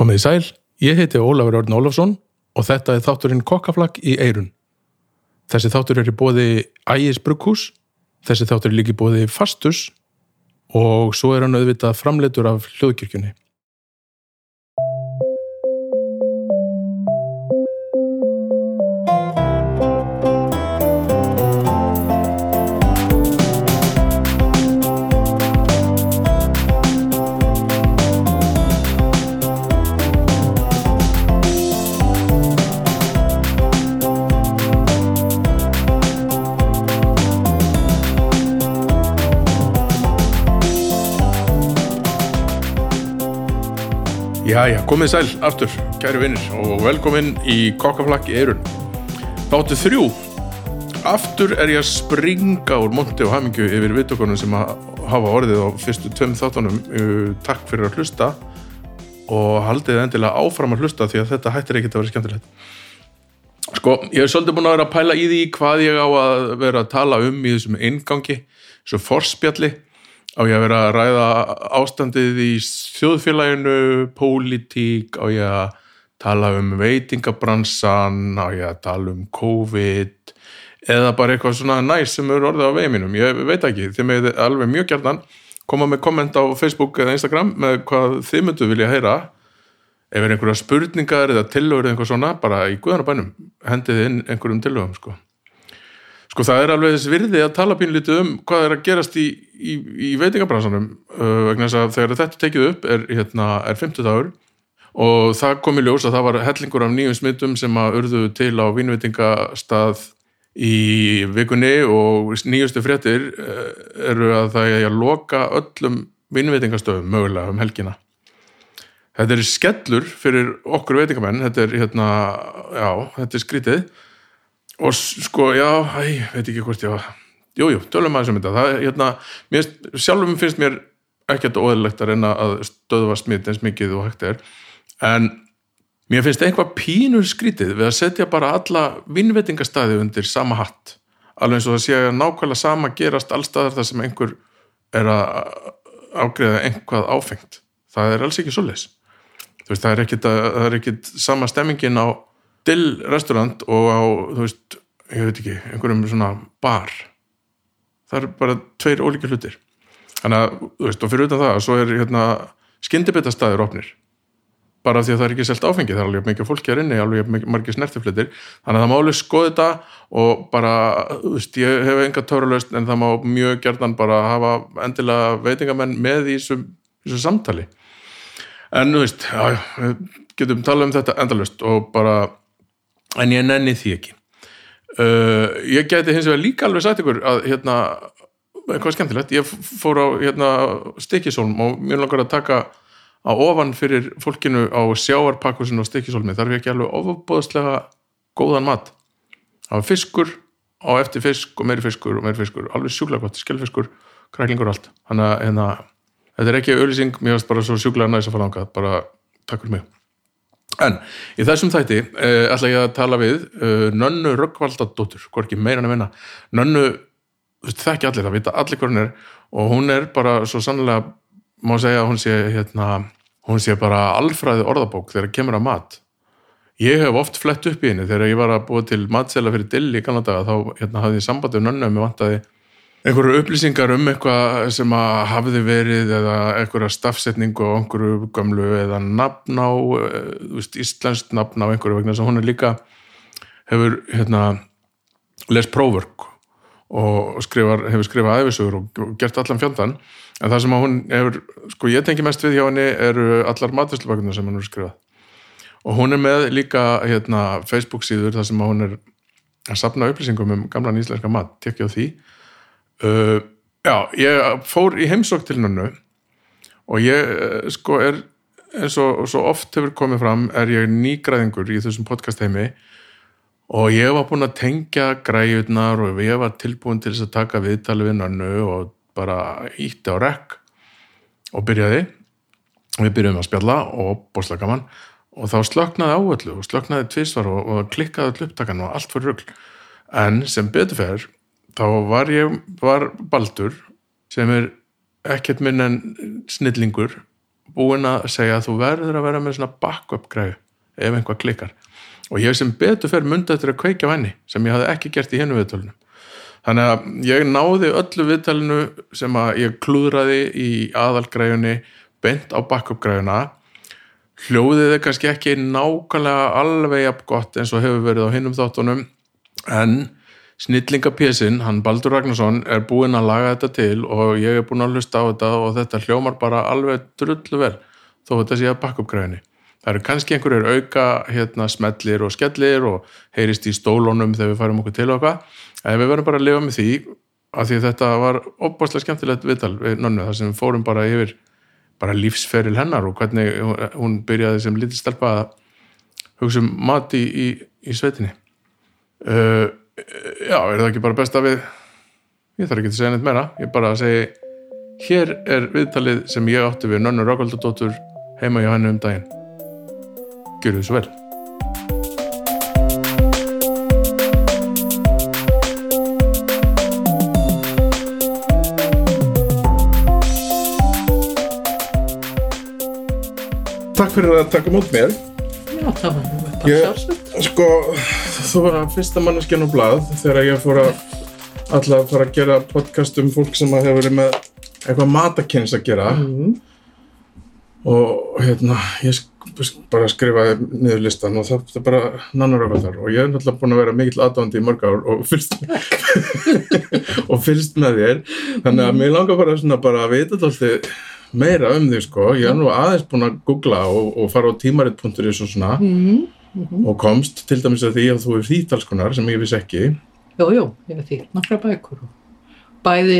Komið í sæl, ég heiti Ólafur Örn Ólafsson og þetta er þátturinn Kokkaflakk í Eirun. Þessi þáttur er í bóði Ægis Brugghús, þessi þáttur er líki bóði Fastus og svo er hann auðvitað framleitur af hljóðkirkjunni. Jæja, komið sæl aftur, kæri vinnir og velkomin í Kokkaflakk í Eirun. Þáttu þrjú. Aftur er ég að springa úr monti og hamingju yfir vittokonum sem hafa orðið á fyrstu tveim þáttunum. Takk fyrir að hlusta og haldið endilega áfram að hlusta því að þetta hættir ekkert að vera skemmtilegt. Sko, ég hef svolítið búin að vera að pæla í því hvað ég á að vera að tala um í þessum eingangi, þessu forspjalli á ég að vera að ræða ástandið í þjóðfélaginu, pólitík, á ég að tala um veitingabransan, á ég að tala um COVID eða bara eitthvað svona næst sem eru orðið á veiminum, ég veit ekki, þið með alveg mjög gærtan koma með komment á Facebook eða Instagram með hvað þið myndu vilja heyra. Ef er einhverja spurningar eða tillögur eða eitthvað svona, bara í guðanabænum hendið inn einhverjum tillögum sko Sko það er alveg þess virði að tala pínlítið um hvað er að gerast í, í, í veitingabransanum uh, vegna þess að þegar þetta tekið upp er, hérna, er 50 dagur og það kom í ljós að það var hellingur af nýjum smittum sem að urðu til á vínveitingastað í vikunni og nýjustu fréttir uh, eru að það er að loka öllum vínveitingastöðum mögulega um helgina. Þetta er skellur fyrir okkur veitingamenn, þetta er, hérna, já, þetta er skrítið og sko, já, ég veit ekki hvort ég var jújú, tölum aðeins um þetta. Það, hérna, mér, sjálfum finnst mér ekkert óðurlegt að reyna að stöðva smitt eins mikið og hægt er. En mér finnst einhvað pínur skrítið við að setja bara alla vinnvettingastæði undir sama hatt. Alveg eins og það sé að nákvæmlega sama gerast allstaðar þar sem einhver er að ágreða einhvað áfengt. Það er alls ekki svo ekkit, það er ekkit sama stemmingin á dill restaurant og á, þú veist, ég veit ekki einhverjum svona bar. Það er bara tveir ólíkja hlutir. Þannig að, þú veist, og fyrir utan það svo er hérna skyndibitastæður opnir. Bara því að það er ekki selt áfengi það er alveg mikið fólki að rinni, alveg margir snertiflitir þannig að það má alveg skoða þetta og bara, þú veist, ég hef enga törlust en það má mjög gerðan bara hafa endilega veitingamenn með í þessu samtali. En, þú veist, já, getum talað um þetta endalust og bara en ég nenni því ekki. Uh, ég geti hins vegar líka alveg sagt ykkur að hérna eitthvað skemmtilegt, ég fór á hérna, Stikisólm og mér langar að taka á ofan fyrir fólkinu á sjáarpakkusinu á Stikisólmi þar er ekki alveg ofabóðslega góðan mat. Það var fiskur á eftir fisk og meiri fiskur og meiri fiskur. Alveg sjúklega gott, skellfiskur, kræklingur og allt. Þannig að hérna, þetta er ekki auðlýsing mér finnst bara svo sjúklega næst að fara ángað bara takk fyrir mig En í þessum þætti uh, ætla ég að tala við uh, Nönnu Röggvaldadóttur, hvorki meira en að vinna. Nönnu, þekki allir, það vita allir hvað hún er og hún er bara svo sannlega, má segja að hún sé, hérna, hún sé bara alfræði orðabók þegar kemur að mat. Ég hef oft flett upp í henni þegar ég var að búa til matsela fyrir dill í kannadaga þá hérna, hafði ég sambandið Nönnu og mér vantaði einhverju upplýsingar um eitthvað sem að hafiði verið eða einhverja stafsetningu á einhverju gamlu eða nafn á veist, íslenskt nafn á einhverju vegna sem hún er líka hefur hérna les próförk og skrifar, hefur skrifað æfisugur og gert allan fjöndan en það sem hún hefur, sko ég tengi mest við hjá henni eru allar matvislubakunar sem hún hefur skrifað. Og hún er með líka hérna Facebook síður þar sem hún er að sapna upplýsingum um gamlan íslenska mat, tekja á því Uh, já, ég fór í heimsók til nannu og ég uh, sko er eins og svo oft hefur komið fram er ég nýgræðingur í þessum podcast heimi og ég var búin að tengja græjurnar og ég var tilbúin til þess að taka viðtali við nannu og bara ítti á rekk og byrjaði. Við byrjuðum að spjalla og bórslega gaman og þá slöknaði áallu og slöknaði tvísvar og, og klikkaði all upptakan og allt fyrir rugg en sem beturferð þá var ég var Baldur sem er ekkert minn en snillingur búinn að segja að þú verður að vera með svona backup græðu ef einhvað klikkar. Og ég sem betur fyrir myndi eftir að kveikja á henni sem ég hafði ekki gert í hennu viðtölunum. Þannig að ég náði öllu viðtalinu sem að ég klúðraði í aðalgræjunni beint á backup græjuna. Hljóðið er kannski ekki nákvæmlega alveg jafn gott eins og hefur verið á hinnum þáttunum en snillingapésin, hann Baldur Ragnarsson er búinn að laga þetta til og ég er búinn að hlusta á þetta og þetta hljómar bara alveg drullu vel þó þetta sé að backup græjunni. Það eru kannski einhverjur auka hérna, smellir og skellir og heyrist í stólunum þegar við farum okkur til okkar. En við verðum bara að lifa með því að því þetta var opbáslega skemmtilegt viðtal við nönnu þar sem við fórum bara yfir bara lífsferil hennar og hvernig hún byrjaði sem lítið stelpa að hugsa um mat í, í, í svetinni uh, já, er það ekki bara besta við ég þarf ekki að segja neitt meira. Ég bara að segja hér er viðtalið sem ég átti við nönnu Rákvaldadóttur heima hjá henni um daginn. Gjör þið svo vel. Takk fyrir að taka mót mér Já, það var bara Ég- sjálfsagt. Sko, þú var fyrsta manneskjan á blað þegar ég fór að alltaf fara að gera podcast um fólk sem að hefur verið með eitthvað matakynns að gera. Mm. og hérna, ég sk bara skrifaði niður listan og það, það bara nannar af þar. Og ég er náttúrulega búin að vera mikill aðdáðandi í mörg ár og fyrst og fyrst með þér. Þannig að mér langar bara svona bara að vita alltaf meira um því sko. Ég er nú aðeins búin að googla og, og fara á tímarit.is og svona. Mm. Mhm. og komst til dæmis að því að þú er þýtalskonar sem ég vissi ekki Jú, jú, ég veit því, nokkra bækur. Bæði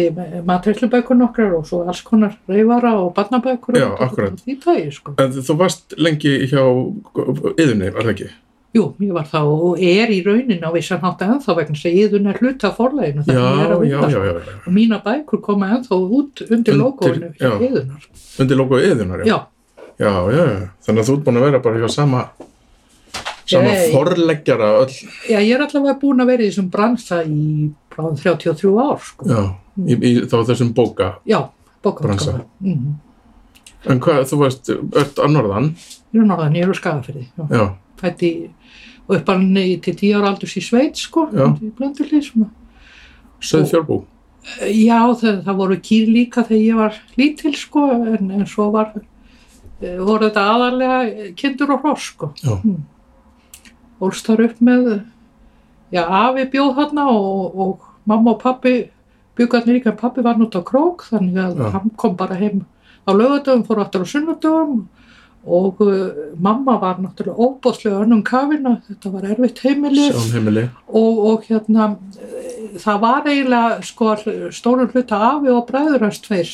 matreilubækur nokkrar og svo alls konar reyfara og barnabækur. Já, akkurat. Því tægi, sko. en þú varst lengi hjá yðunni, var það ekki? Jú, ég var þá og er í raunin á vissan hátta ennþá vegna þess að íðun er hluta af forleginu Já, þegar ég er að já, vinna. já, sko. já, já Og mína bækur koma ennþá út undir logoinu íðunar. undir logoðu yðunar, já já, já, þannig að þú ert búin að vera bara hjá sama sama Nei. forleggjara öll, já, ég er allavega búin að vera í þessum bransa í bráðum 33 ár, sko. já, í, í þá þessum bóka Já, bóka. Bransa. Mm. en hvað, þú veist, öll að norðan Ég er norðan, ég er á skagafyrði. Já. já, fætt í og uppalni til tíu ára aldurs í Sveit sko, í Blöndurlið svona. söð fjórbú Já, það, það voru kýr líka þegar ég var lítil sko, en, en svo var eh, voru þetta aðarlega kindur og hross sko. Já. Mm. Ólst þar upp með já, afi bjóð þarna og, og mamma og pappi byggarnir líka, en pappi var nút á krók þannig að Já. hann kom bara heim á lögadöfum, fór aftur á sunnudöfum og uh, mamma var náttúrulega óbóðslega önnum kafina, þetta var erfitt heimili og, og hérna það var eiginlega sko stórum hluta afi og bræður hans tveir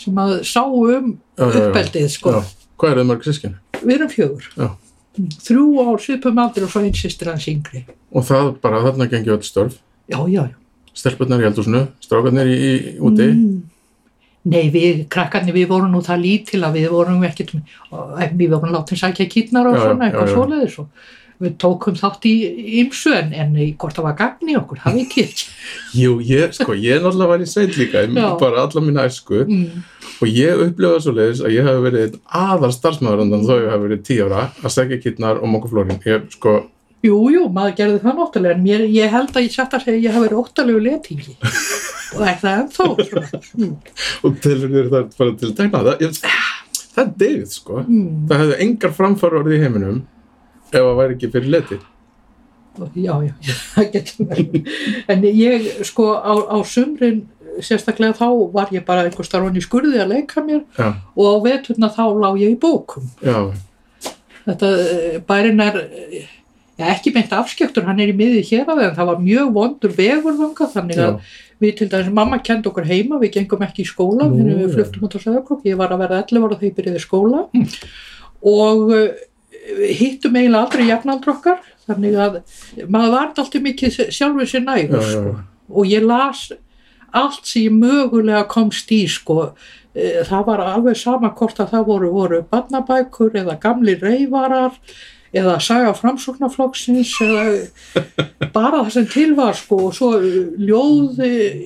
sem að sá um Já, uppeldið sko já, hvað er það mörg sískin? við erum fjögur Já. Þrjú á svipum aldri og svo einn sýstir hans yngri. Og það bara, þarna gengi öll störf. Já, já, já. Stelpunnar í eldhúsinu, strákarnir í, í úti. Mm. Nei, við, krakkarnir, við vorum nú það lítil að við vorum ekkert, við vorum látið sækja kýtnar og Já, svona, eitthvað svoleiðis og við tókum þátt í ymsu en, en hvort það var gagn í okkur, það ekki ekki. jú, ég, sko, ég náttúrulega var í sveit líka bara alla mína æsku Mm. og ég upplifaði svo leiðis að ég hef verið einn aðal starfsmæður undan þó ég hef verið tíu ára að segja kittnar og mokka flórin ég sko, Jú, jú, maður gerði það náttúrulega en mér, ég held að ég satt að segja að ég hef verið óttalegu letingi og er það ennþá. Mm. og telur þér það bara til að tegna það ég, það er deyð sko Mm. það hefði engar framfæru orðið í heiminum ef það væri ekki fyrir leti. Já, já, það getur vel. En ég, sko, á, á sumrin, sérstaklega þá var ég bara einhver starfan í skurði að leika mér já, og á veturna þá lá ég í bókum. já, Þetta eh, bærin er, eh, já, ekki meint afskektur, hann er í miðið hér að en það var mjög vondur vegur þanga þannig að við til dæmis, mamma kendi okkur heima, við gengum ekki í skóla, Nú, við fluttum út á Söðarkrók, ég var að verða 11 ára þegar ég byrjaði í skóla. Og uh, hittum eiginlega aldrei jafnaldur okkar, þannig að maður var alltaf mikið sjálfur sér nægur, sko, og ég las allt sem ég mögulega komst í, sko, Eh, það var alveg sama hvort að það voru, voru barnabækur eða gamli reyfarar eða saga framsóknarflokksins eða bara það sem til var sko og svo ljóð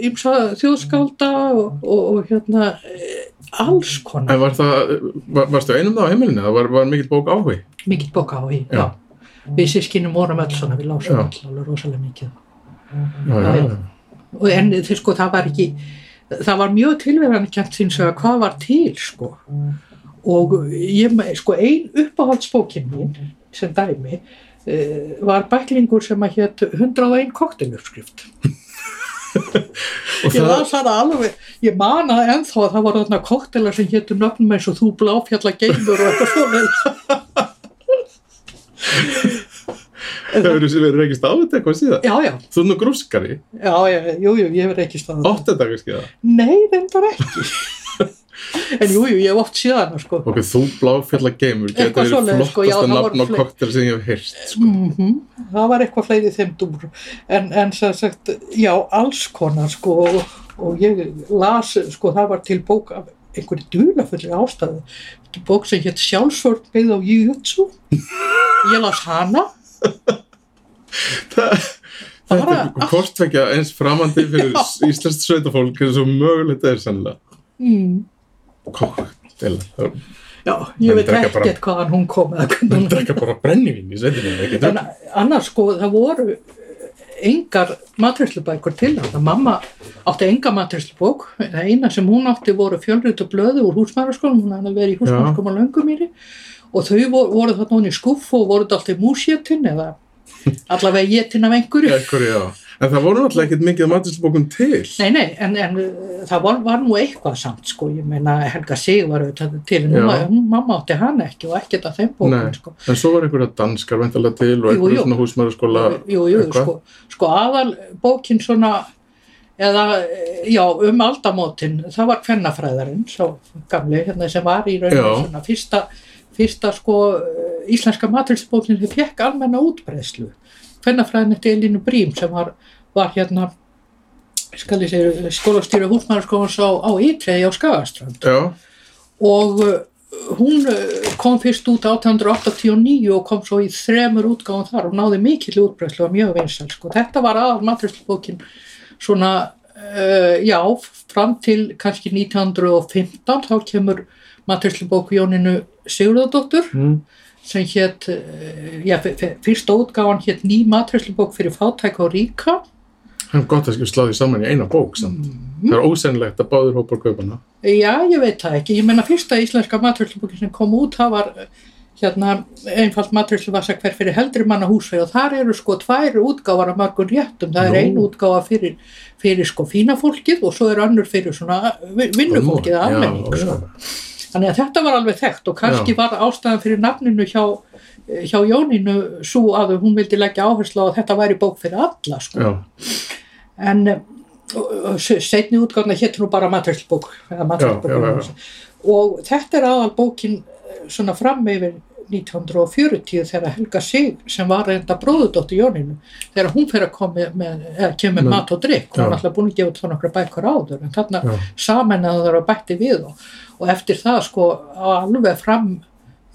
ymsa þjóðskálda og, og, og hérna eh, alls konar En var það, var, varstu einum það á heimilinu? Það var, var mikill bók áhugi? mikill bóka á í, Já. já. Við sískinum vorum öll svona, við lásum Já. öll alveg rosalega mikið. Já, já. Og en þið sko, það var ekki, það var mjög tilverðan kjent síns að hvað var til, sko. Og ég, sko, ein uppáhaldsbókin mín, sem dæmi, eh, var bæklingur sem að hétt 101 kokteluppskrift. Ég það, las það alveg, ég man að ennþá að það var þarna koktelar sem héttu nöfnum eins og þú bláfjalla geimur og eitthvað svona. hefur þú verið reykist á þetta eitthvað síðan? Já, já, Þú er nú grúskari, jú, jú, ég ekki staðið. átt þetta það? Nei, reyndar ekki. En jú, jú, ég hef oft séð hana, sko. Ok, þú bláfjalla geimur, sko, já, flottasta það nafn á koktel sem ég hef heyrt, sko. Mm Það var eitthvað fleiri í þeim dúr. En, en sem sagt, já, alls konar, sko, og, og ég las, sko, það var til bók af einhverju dulafulli ástæðu. Þetta er bók sem hétt sjálfsvörn byggð á Jujutsu. Ég las hana. Þetta Bara er kortvekja eins framandi fyrir íslenskt sveitafólk eins og mögulegt er sannlega. Mm. Koktel, Já, ég veit ekkert hvaðan hún kom hún drekka bara brennivín í sveitinu, En annars sko, það voru engar matræslubækur til þetta. Mamma átti enga matræslubók. Eina sem hún átti voru fjölrið og blöðu úr húsmæraskólum. Hún hafði verið í húsmæraskólum á Löngumýri og þau voru, voru þarna hún í skuff og voru þetta alltaf músjetin eða allavega jetin af einhverju. En það voru náttúrulega ekkert mikið matrisbókum til. Nei, nei, en, en uh, það var, var nú eitthvað samt, sko, ég meina Helga Sig var auðvitað til, en mamma átti hann ekki og ekkert af þeim bókum, Nei. sko. En svo var einhverja danskar veintalega til og jú. svona jú, eitthvað. sko, sko aðal bókin svona eða, eh, já, um aldamótin það var kvennafræðarinn, svo gamli hérna sem var í rauninu svona fyrsta, fyrsta sko eh, íslenska matrilsbókin sem fekk almenna útbreyslu kvennafræðin eftir Elínu Brím sem var, var hérna skólastýra húsmæðarskóðans á, á Ítreði á Skagastrand Já, og uh, hún uh, kom fyrst út 1889 og kom svo í þremur útgáðum þar og náði mikill útbreyslu og mjög vinsæl sko. Þetta var aðal matræslubókin svona, uh, já, fram til kannski 1915 þá kemur matræslubók Jóninu Sigurðardóttur mm. Sem hétt, uh, já, fyrsta útgáðan hétt ný matræslubók fyrir fátæk og ríka það er gott að skilja sláði saman í eina bók samt. Mhm. Það er ósennilegt að báður hópar kaupana. Já, ég veit það ekki. Ég meina fyrsta íslenska matröldubókin sem kom út, það var eh, hérna einfalt matröldu vasa hver fyrir heldri manna húsveg og þar eru sko tvær útgáfar af mörgum réttum. Það er Nú. ein útgáfa fyrir, fyrir sko fína fólkið og svo er önnur fyrir svona vi- vinnufólkið almenning. Sko. já. Þannig að þetta var alveg þekkt og kannski Já. var ástæðan fyrir nafninu hjá, hjá Jónínu svo að hún vildi leggja áherslu á að þetta væri bók fyrir alla sko. En eh, setni útgáfna hétt nú bara já. Og þetta er aðal bókin eh, svona fram yfir 1940 þegar Helga Sig sem var reynda bróðudóttir Jóninu þegar hún fyrir að koma með, eða kemur Men- mat og drikk hún var alltaf búin að gefa út þá nokkra bækur áður en þarna já. sameinaði þar og bætti við og, og eftir það sko alveg fram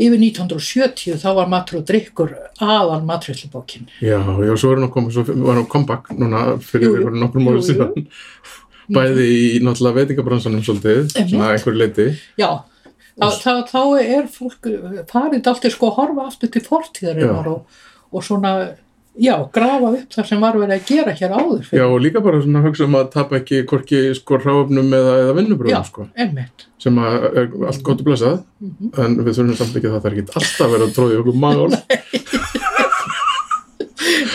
yfir 1970 þá var matur og drikkur aðal matræslubókin Já, já, svo var hann að koma, svo var hann comeback núna fyrir Jú, jú. árum jú. síðan. Bæði í náttúrulega veitingabransanum svolítið, svona að einhverju leiti. Já, þá, þá, þá er fólk farið alltaf sko að horfa aftur til fortíðarinnar Já. og, og svona, já, grafa upp það sem var verið að gera hér áður Já, fyrir. og líka bara svona hugsa um að tapa ekki hvorki sko hráöfnum eða, eða Já, vinnubröðum, sko. einmitt. Sem að er allt gott og blessað, Mhm. en við þurfum samt ekki að það er ekki alltaf verið að tróði okkur magál.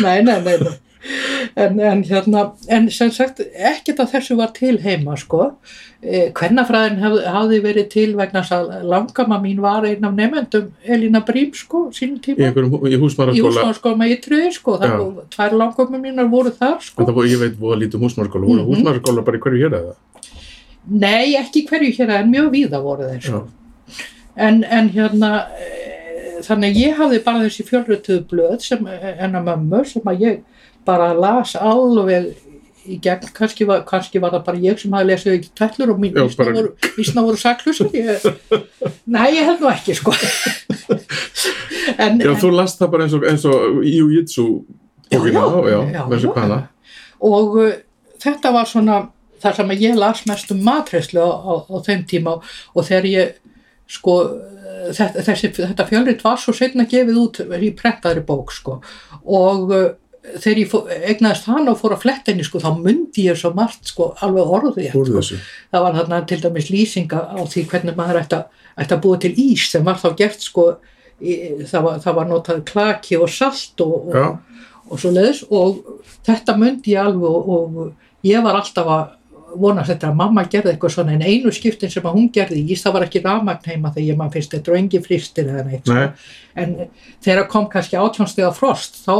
Nei, nei, nei, nei. En, en hérna, en sem sagt, ekkert af þessu var til heima, sko. Eh, Kvennafræðin haf, hafði verið til vegna að langama mín var einn af nefendum Elína Brím, sko, sínum tíma. í húsnáðskóma í Tröði, sko. Voru, tvær langamum mínar voru þar, sko. En það voru, ég veit, voru lítið húsmaraskóla. Voru Mhm. húsmaraskóla bara í hverju hér eða? Nei, ekki hverju hér en mjög víða voru þeir sko. en, en hérna e, þannig að ég hafði bara þessi fjölrötuðu blöð sem enna mömmu sem að ég bara las alveg í gegn, kannski var, kannski var það bara ég sem hafði lesið ekki tællur og mín vísna bara- voru, vísna voru saklusur ég, Nei, ég held nú ekki sko. En, já en, þú last það bara eins og, eins og í Jiu-Jitsu bókina, Já, já, já, og uh, þetta var svona það sem ég las mest um matreyslu á, á, á þeim tíma. Og þegar ég sko þetta, þessi, þetta fjölrit var svo setna gefið út í prentaðri bók sko. Og uh, þegar ég egnaðist hann og fór að flettinni sko þá myndi ég svo margt sko alveg orðið sko. það var þarna til dæmis lýsinga á því hvernig maður ætti að, búa til ís sem var þá gert sko í, það, var, það var notað klaki og salt og, og, og svo leiðis og þetta myndi ég alveg og, og ég var alltaf að vonast þetta að mamma gerði eitthvað svona en einu skiptin sem að hún gerði ís það var ekki rafmagn heima þegar maður finnst þetta og engi fristir eða neitt Nei. sko. en þegar kom kannski átjónstega frost þá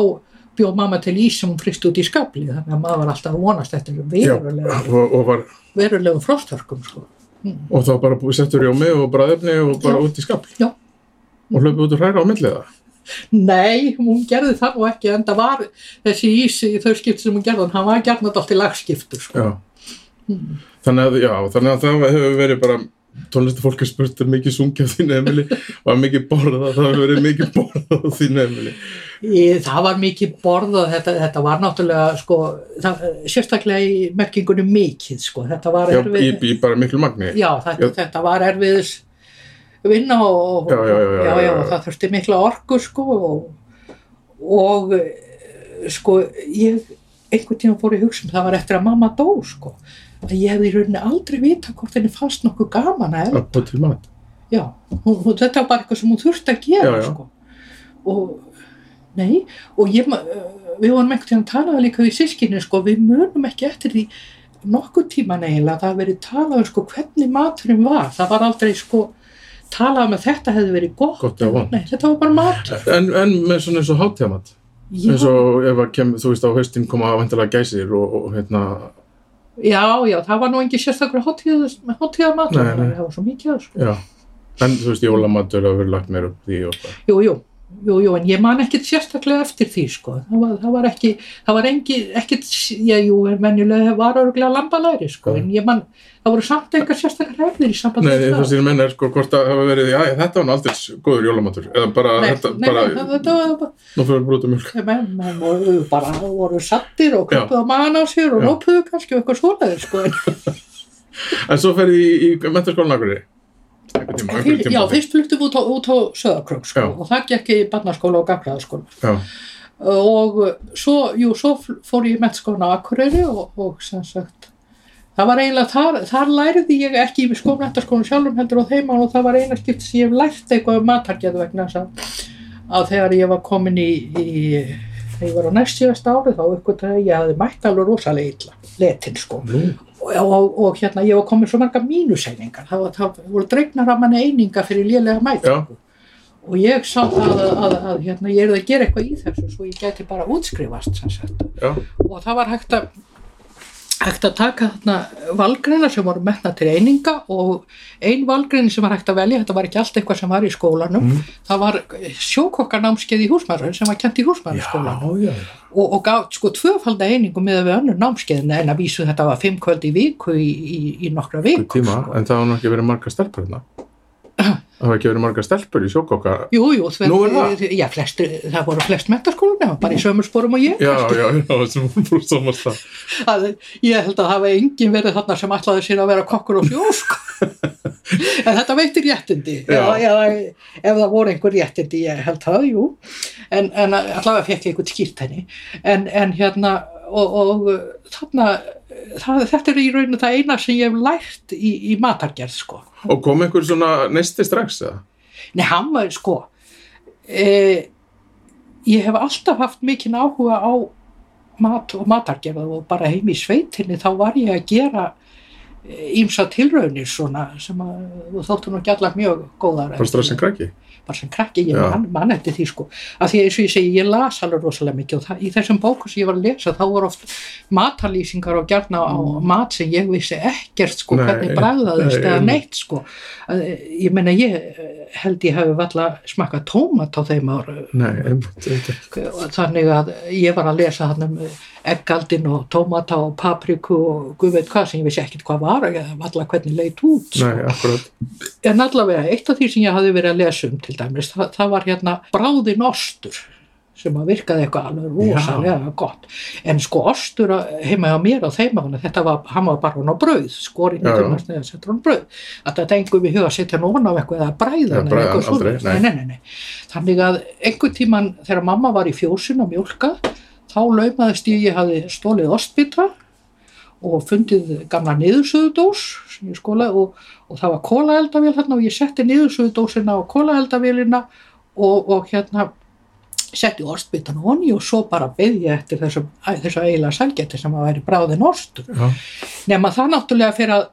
bjóð mamma til ís sem hún frist út í skabli þannig að maður var alltaf að vonast eftir Já, verulega, og, og, var, verulegum frosthörkum sko. og þá bara búið settur rjómi og bræðefni og bara Já. út í skapl Já. og hlöpu út og hræra á milliða Nei, hún gerði það nú ekki en það var þessi ís í þau skipt sem hún gerði hann var gerðan alltaf til lagskiptur sko. Já. Þannig að, já, þannig að það hefur verið bara tónlistafólk er spurt er mikið sungið á þínu emili var mikið borðað, það hefur verið mikið borðað á þínu emili Í, það var mikið borðað þetta, þetta var náttúrulega sko, það, sérstaklega í merkingunum mikið sko. þetta var já, erfið í, í bara miklu magni. Já, þetta, Já. þetta var erfiðis vinna og, og það þurfti mikla orku sko og, og eh, sko ég einhvern tíma fór í hugsun það var eftir að mamma dó sko að ég hefði í rauninni aldrei vita hvort henni fannst nokkuð gaman að elda. Já, hún, hún, þetta var bara eitthvað sem hún þurfti að gera Já, já. sko. Og nei, og ég uh, við vorum einhvern tíma að tala líka við sískinni sko, við munum ekki eftir því nokkuð tíma neila að það verið talað um sko hvernig maturinn var. Það var aldrei sko talað um að þetta hefði verið gott, Gott nei, þetta var bara matur. En, en með svona eins og hátíðamat. Já, eins og ef að kem, þú veist á haustin koma að vantilega gæsir og, og hérna já, já, það var nú engin sérstakur hátíðamatur, það var svo mikið sko. já, en þú veist jólamatur að vera lagt meira upp því jú, jú, jú, jú, en ég man ekkit sérstaklega eftir því, sko, það var, það var ekki það var engi, ekkit, já, jú, en venjulega var örgulega lambalæri, sko, en ég man, það voru samt eitthvað sérstaklega ræðir í samband Nei, við það sem ég menna er sko hvort það hafa verið, já, þetta var nú aldrei góður jólamatur eða bara, Nei, þetta, nei, bara, nei, það- þetta var bara, nú fyrir við brúta mjölk menn, menn voru bara, voru sattir og köpuð á maðan á sér og rópuðu kannski eitthvað svoleiðir, sko, en svo fer ég í, í mentaskólan Fyr, já, fyrst fluttum við út á, út á Söðakröng sko, og það gekk í barnaskóla og gaflaðaskóla og svo, jú, svo fór ég í mennskóna á Akureyri og, og sem sagt það var eiginlega, þar, þar læriði ég ekki í skófnættaskónu sjálfum heldur á þeim og það var eina skipt sem ég lært eitthvað um matargeð vegna að, þegar ég var komin í, í þegar ég var á næst síðast ári þá uppgötaði ég að ég hafði mætt alveg rosalega illa letin sko. Nú, og, og, og hérna ég var komin svo marga mínuseiningar. Það, var- það voru dregnar af manni eininga fyrir lélega mætingu. Og ég sá það að, að, að hérna, ég er að gera eitthvað í þessu svo ég gæti bara útskrifast já, og það var hægt að hægt að taka þarna valgreina sem voru metna til eininga og ein valgrein sem var hægt að velja þetta var ekki allt eitthvað sem var í skólanum Mm. það var sjókokkarnámskeið í húsmaður sem var kent í já, húsmaðurskólanum já, og, og gaf sko tvöfalda einingu með við önnur námskeiðin en að vísu þetta var fimm kvöld í viku í, í, í nokkra viku tíma, sko. en það nú ekki verið margar stelpur hérna það hafa ekki verið margar stelpur í sjókokka Jú, jú, þver, er það? Já, flest, það voru flest mentaskólanum, bara í sömur sporum og ég. já, já, já, það Að, ég held að það hafi engin verið þarna sem ætlaði sér að vera kokkur og sjó, sko. en þetta veitir réttindi. Já. Eða, eða, ef það voru einhver réttindi, ég held það, jú. En, en allavega fekk ég einhvern skýrt henni. En, en hérna, og, og þarna, það, þetta er í rauninu það eina sem ég hef lært í, í matargerð, sko. og kom einhver svona neisti strax eða? Nei, hann var sko e, ég hef alltaf haft mikinn áhuga á mat og matargerð og bara heim í sveitinni þá var ég að gera ímsa tilraunir svona sem að þóttu nú ekki allar mjög góðar bara strax sem krakki? Bara sem krakki, ég Já. man, man eftir því sko. Af því eins og ég segi, ég las alveg rosalega mikið og það, í þessum bókum sem ég var að lesa þá voru oft matarlýsingar og gjarna á mat sem ég vissi ekkert sko Nei, hvernig bragðaðist nei, eða neitt sko. Að, ég meina ég held ég hefði valla smakað tómat á þeim ára nei, einmitt, einmitt. þannig að ég var að lesa hann um eggaldin og tómata og papriku og guð veit hvað sem ég vissi ekkert hvað var eða valla hvernig leit út sko. nei, En allavega, eitt af því sem ég hafði verið að lesa um til dæmis, það, það var hérna bráðin ostur sem að virkaði eitthvað alveg rosalega gott. En sko ostur heima á mér á þeim ána, þetta var, hann var bara hún á brauð skorinn í settur hún á brauð. Að þetta engum í huga setja hann ofan á eitthvað eða bræða Já, hann eða eitthvað hann nei. þannig að einhvern tíman þegar mamma var í fjósin að mjólka þá laumaðist ég, ég hafði stólið ostbita og fundið gamla niðursöðudós sem ég skólaði og, og það var kólaeldavél þarna og ég setti niðursöðudósina á kólaeldavélina og, og hérna setti ostbitan honni og svo bara ég eftir þessu, þessu eiginlega sælgæti sem að væri bráðin ostur. Já, nema það náttúrulega fyrir að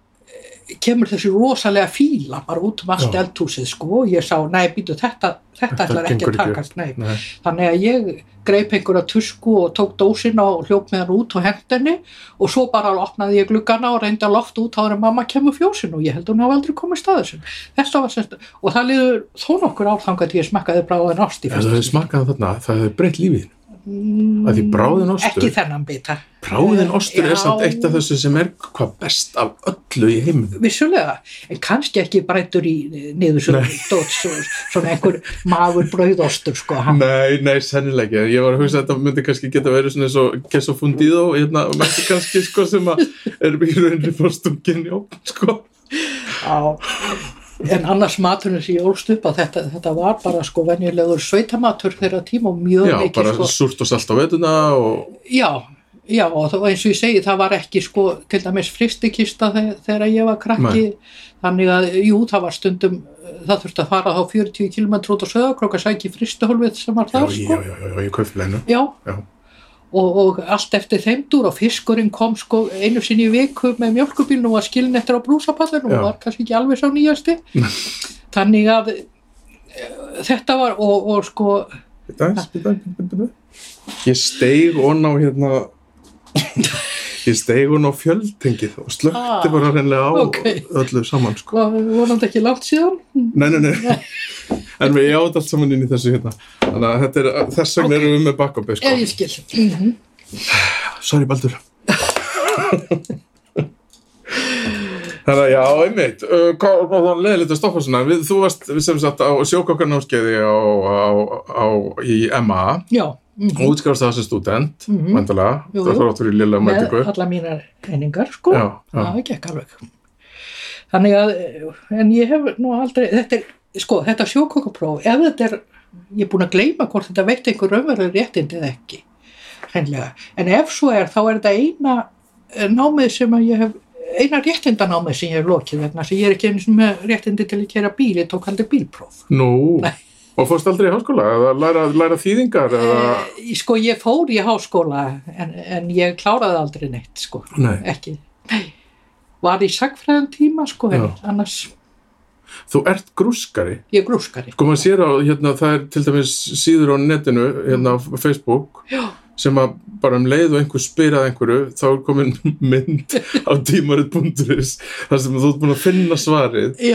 kemur þessi rosalega fíla bara út um allt eldhúsið sko og ég sá, nei, býtu, þetta, þetta ætlar ekki að takast, nei. nei. Þannig að ég greip einhverja tusku og tók dósina og hljóp með hann út og hendinni og svo bara opnaði ég gluggana og reyndi að loft út áður en mamma kemur fjósin og ég held hún hafa aldrei komið staðið sin. Og það liður þó nokkur árþangað til ég smakkaði bráðin ást í Ef það hefði smakað þarna, það hefði breytt lífið. Að því bráðin ostur, Ekki þennan bita. bráðin ostur er Já. samt eitt af þessu sem er hvað best af öllu í heiminum. Vissulega, en kannski ekki brættur í niður svo Nei. dót, svo, svona einhver magur brauðostur sko, hann Nei, nei, sennilega. Ég var að hugsa að þetta myndi kannski geta verið svona eins og queso fundido, hérna, mexikanski, sko, sem er í rauninni frá stungin, já, sko. á en annars maturinn sem ég ólst upp að þetta, þetta var bara sko venjulegur sveitamatur þeirra tíma og mjög Já, mikið bara sko, súrt og salt á vetuna og, já, já og það, eins og ég segi það var ekki sko til dæmis fristikista þegar, þegar ég var krakki. Þannig að jú það var stundum það þurfti að fara þá 40 km út á söðakrók að sækja fristuhólfið sem var þar já, sko. já, já, já, í kaufleinu. já, Já. Og, og allt eftir þeim dúr og fiskurinn kom sko einu sinni í viku með mjölkubílnum og var skilin eftir á brúsapallinu og var kannski ekki alveg sá nýjasti þannig að e, þetta var og, og sko aðeins, bíddu, bíddu. Ég steig on á hérna ég steig on á fjöldtengið og slökti Ah, bara reynilega á ok. öllu saman sko. vonandi ekki langt síðan Nei, nei, nei En við átt allt saman inn í þessu hérna. Þannig að þetta er, þess vegna Ok. erum við með backupi sko. ég skil. Mm Sorry Baldur. Þannig að já, einmitt. Uh, var leðilegt að stoppa svona. Við, þú varst sem sagt á sjókokkarnámskeiði í MA já, mm útskrifast það sem student mm Mhm. Jú, það jú. þarf áttur í lilla með mætingu. alla mínar einingar sko. Já, já. það gekk alveg. Þannig að en ég hef nú aldrei þetta er, sko, þetta sjókokapróf ef þetta er, ég er búin að gleyma hvort þetta veit einhver raunveruleg réttindi eða ekki hreinlega, en ef svo er þá er þetta eina eh, námið sem að ég hef eina réttindanámið sem ég hef lokið vegna sem ég er ekki sinni með réttindi til að kera bíl, ég tók aldrei bílpróf Nú, Nei. og fórst aldrei í háskóla eða læra, læra þýðingar eða Eh, sko ég fór í háskóla en, en ég kláraði aldrei neitt sko, Nei. ekki Nei. var í sagfræðan tíma sko en annars þú ert grúskari ég er grúskari sko maður sér á, hérna, það er til dæmis síður á netinu, hérna á Facebook Já. sem að bara um leið og einhver spyr að einhverju, þá er komin mynd á tímarit.is þar sem þú ert búin að finna svarið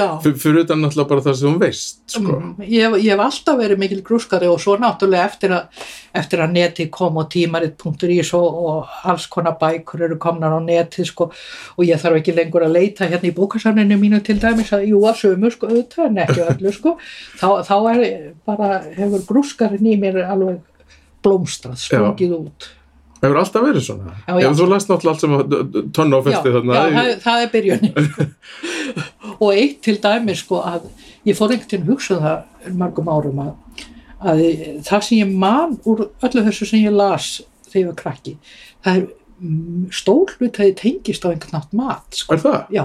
fyrir utan náttúrulega bara það sem þú veist sko. mm, ég, ég hef alltaf verið mikil grúskari og svo náttúrulega eftir að, eftir að neti kom og tímarit.is og, og alls konar bækur eru komnar á neti sko. Og ég þarf ekki lengur að leita hérna í bókasafninu mínu til dæmis að jú að sömu sko auðvitað en ekki öllu sko. Þá, þá er bara hefur grúskarinn í mér alveg blómstrað, sprungið út hefur alltaf verið svona Já, já. þú læst náttúrulega allt sem að tonn á já, festi þarna já það, það er byrjunin og eitt til dæmi sko að ég fór einhvern veginn hugsa um það mörgum árum að, að það sem ég man úr öllu þessu sem ég las þegar ég var krakki það er mm, stór hlut að ég tengist á einhvern nátt mat sko. er það? já,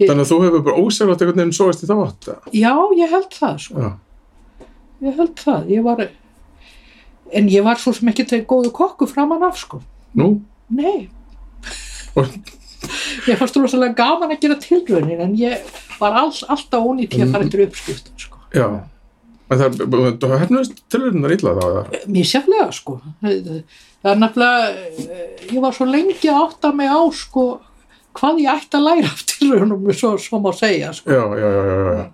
þannig að þú hefur bara ósæglátt einhvern veginn sóist í þá átt eða? já, ég held það sko. já, ég held það ég var, en ég var svo sem ekki til góðu kokku framan af sko. nú nei Ég fannst rosalega gaman að gera tilraunin en ég var all, alltaf ónýtt í að fara eftir uppskriftum sko. já en það er hefnast tilhörunar illa þá? Mér sérflega sko. Það er nefnilega, ég var svo lengi að átta mig á sko hvað ég ætti að læra af tilraunum svo, svo má segja sko. já, já, já, já, já.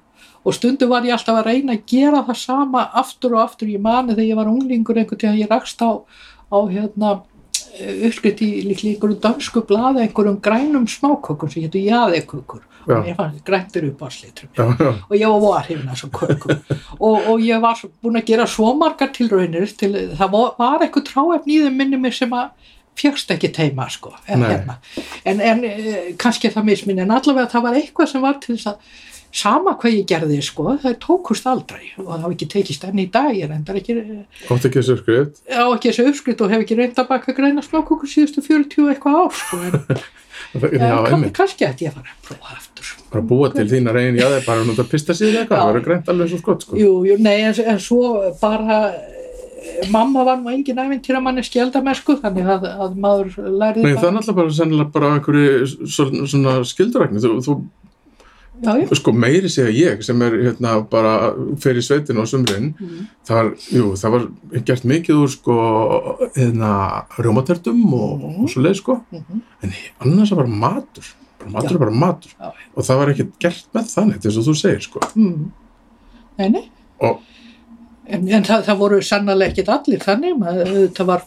Og stundu var ég alltaf að reyna að gera það sama aftur og aftur. Ég mani þegar ég var unglingur einhvern tíðan ég rakst á, á hérna uppskrift í líklega einhverjum dansku blaði einhverjum grænum smákökum sem getur jaðekukur Já. og ég fann græntir upp á slitrum og ég var var af þessum kökum og, og ég var svo- búin að gera svo margar tilraunir til það var, eitthvað tráefni í þeim minni mér sem að fjöxt ekki teima sko en, Nei. hérna. en, en eh, kannski það misminn en allavega það var eitthvað sem var til þess að sama hvað ég gerði sko það tókust aldrei og það hafi ekki tekist enn í dag ég reyndar ekki átti ekki þessu skrift á ekki þessu uppskrift og hef ekki reynd að baka græna smákukur síðustu 40 og eitthvað ár sko en, en einmitt, kannski ætti ég að fara að prófa aftur. Bara búa til þína reyn já, það er bara að nota pista síður eitthvað, það verður grænt alveg svo skott sko. Jú, jú, nei, en, en svo bara eh, mamma var nú engin æfintýra manni skjaldamennsku þannig að, að maður lærði Nei, það er náttúrulega bara sennilega bara einhverju skildurækni þú, þú sko meiri segja ég sem er hérna bara fer í sveitin á sumrin Mhm. það var, jú, það var gert mikið úr sko hérna rjómatertum og, og svo leið sko Mhm. en annars var matur bara matur Já. er bara matur já, og það var ekkert gert með þannig þess að þú segir sko mm. nei, nei og en, en það, það voru sannlega ekkit allir þannig maður, það var,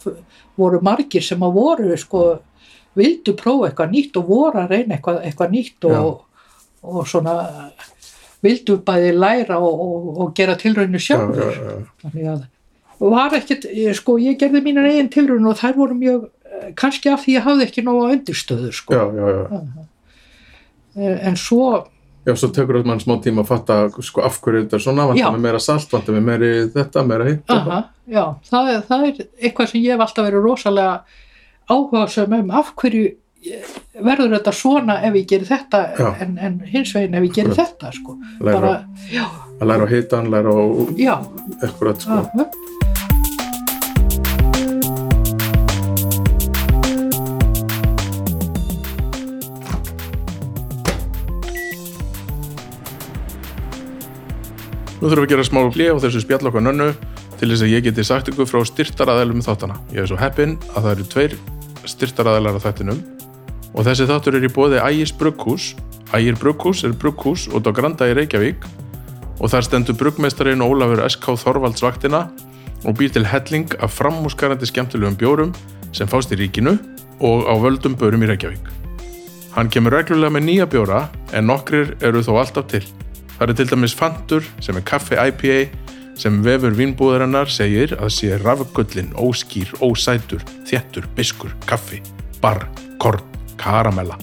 voru margir sem að voru sko vildu prófa eitthvað nýtt og voru að reyna eitthvað, eitthvað nýtt og, og svona vildu bæði læra og, og, og gera tilraunir já, sjálfur já, já, þannig að var ekkert, sko, ég gerði mínar eigin tilraun og þær voru mjög eh, kannski af því ég hafði ekki nóga undirstöður sko. já, já, já. Eh, en svo Já, svo tekur þetta mann smá tíma að fatta sko, af hverju þetta er svona, vantar með meira salt, vantar með meiri þetta, meira hitt. já, það, er- það er eitthvað sem ég hef alltaf verið rosalega áhuga um af hverju eh, verður þetta svona ef ég gerir þetta Já. en, en hins veginn ef ég gerir Akkurat. þetta sko. Læra, bara, að læra á hitan, læra á ekkurat, sko. aha. Nú þurfum við að gera smá hlið á þessu spjall okkar nönnu til þess að ég geti sagt ykkur frá styrtaraðælum þáttana. Ég er svo heppinn að það eru tveir styrtaraðælar á þættinum og þessi þáttur er í bóði Ægis Brugghús. Ægir Brugghús er brugghús út á Granda í Reykjavík og þar stendur bruggmeistarinn Ólafur S.K. Þorvalds vaktina og býr til helling af framúskarandi skemmtilegum bjórum sem fást í ríkinu og á völdum börum í Reykjavík. Hann kemur reglulega með nýja bjóra en nokkrir eru þó alltaf til. Það eru til dæmis Fantur sem er kaffi IPA sem vefur vínbúðarinnar segir að sé rafgullin, óskýr, ósætur, þéttur, biskur, kaffi, barr, korn, karamella.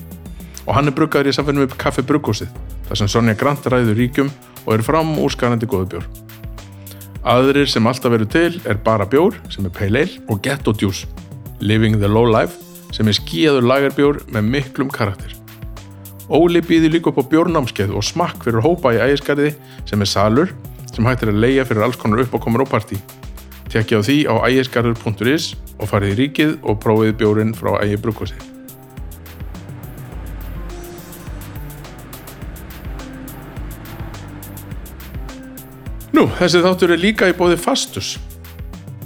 Og hann er bruggaður í samfélum upp kaffi bruggúsið þar sem Sonja Grant ræður ríkjum og er fram úrskanandi góðu bjór. Aðrir sem alltaf eru til er bara bjór sem er pale ale og ghetto juice, living the low life sem er skíaður lagarbjór með miklum karakter. Óli býði líka upp á bjórnámskeið og smakk fyrir hópa í ægisgarði sem er salur sem hægt er að leia fyrir alls konar uppákomur og partí. Tekja á því á ægisgarður.is og farið í ríkið og prófið bjórin frá ægi Nú, þessi þáttur er líka í bóði Fastus.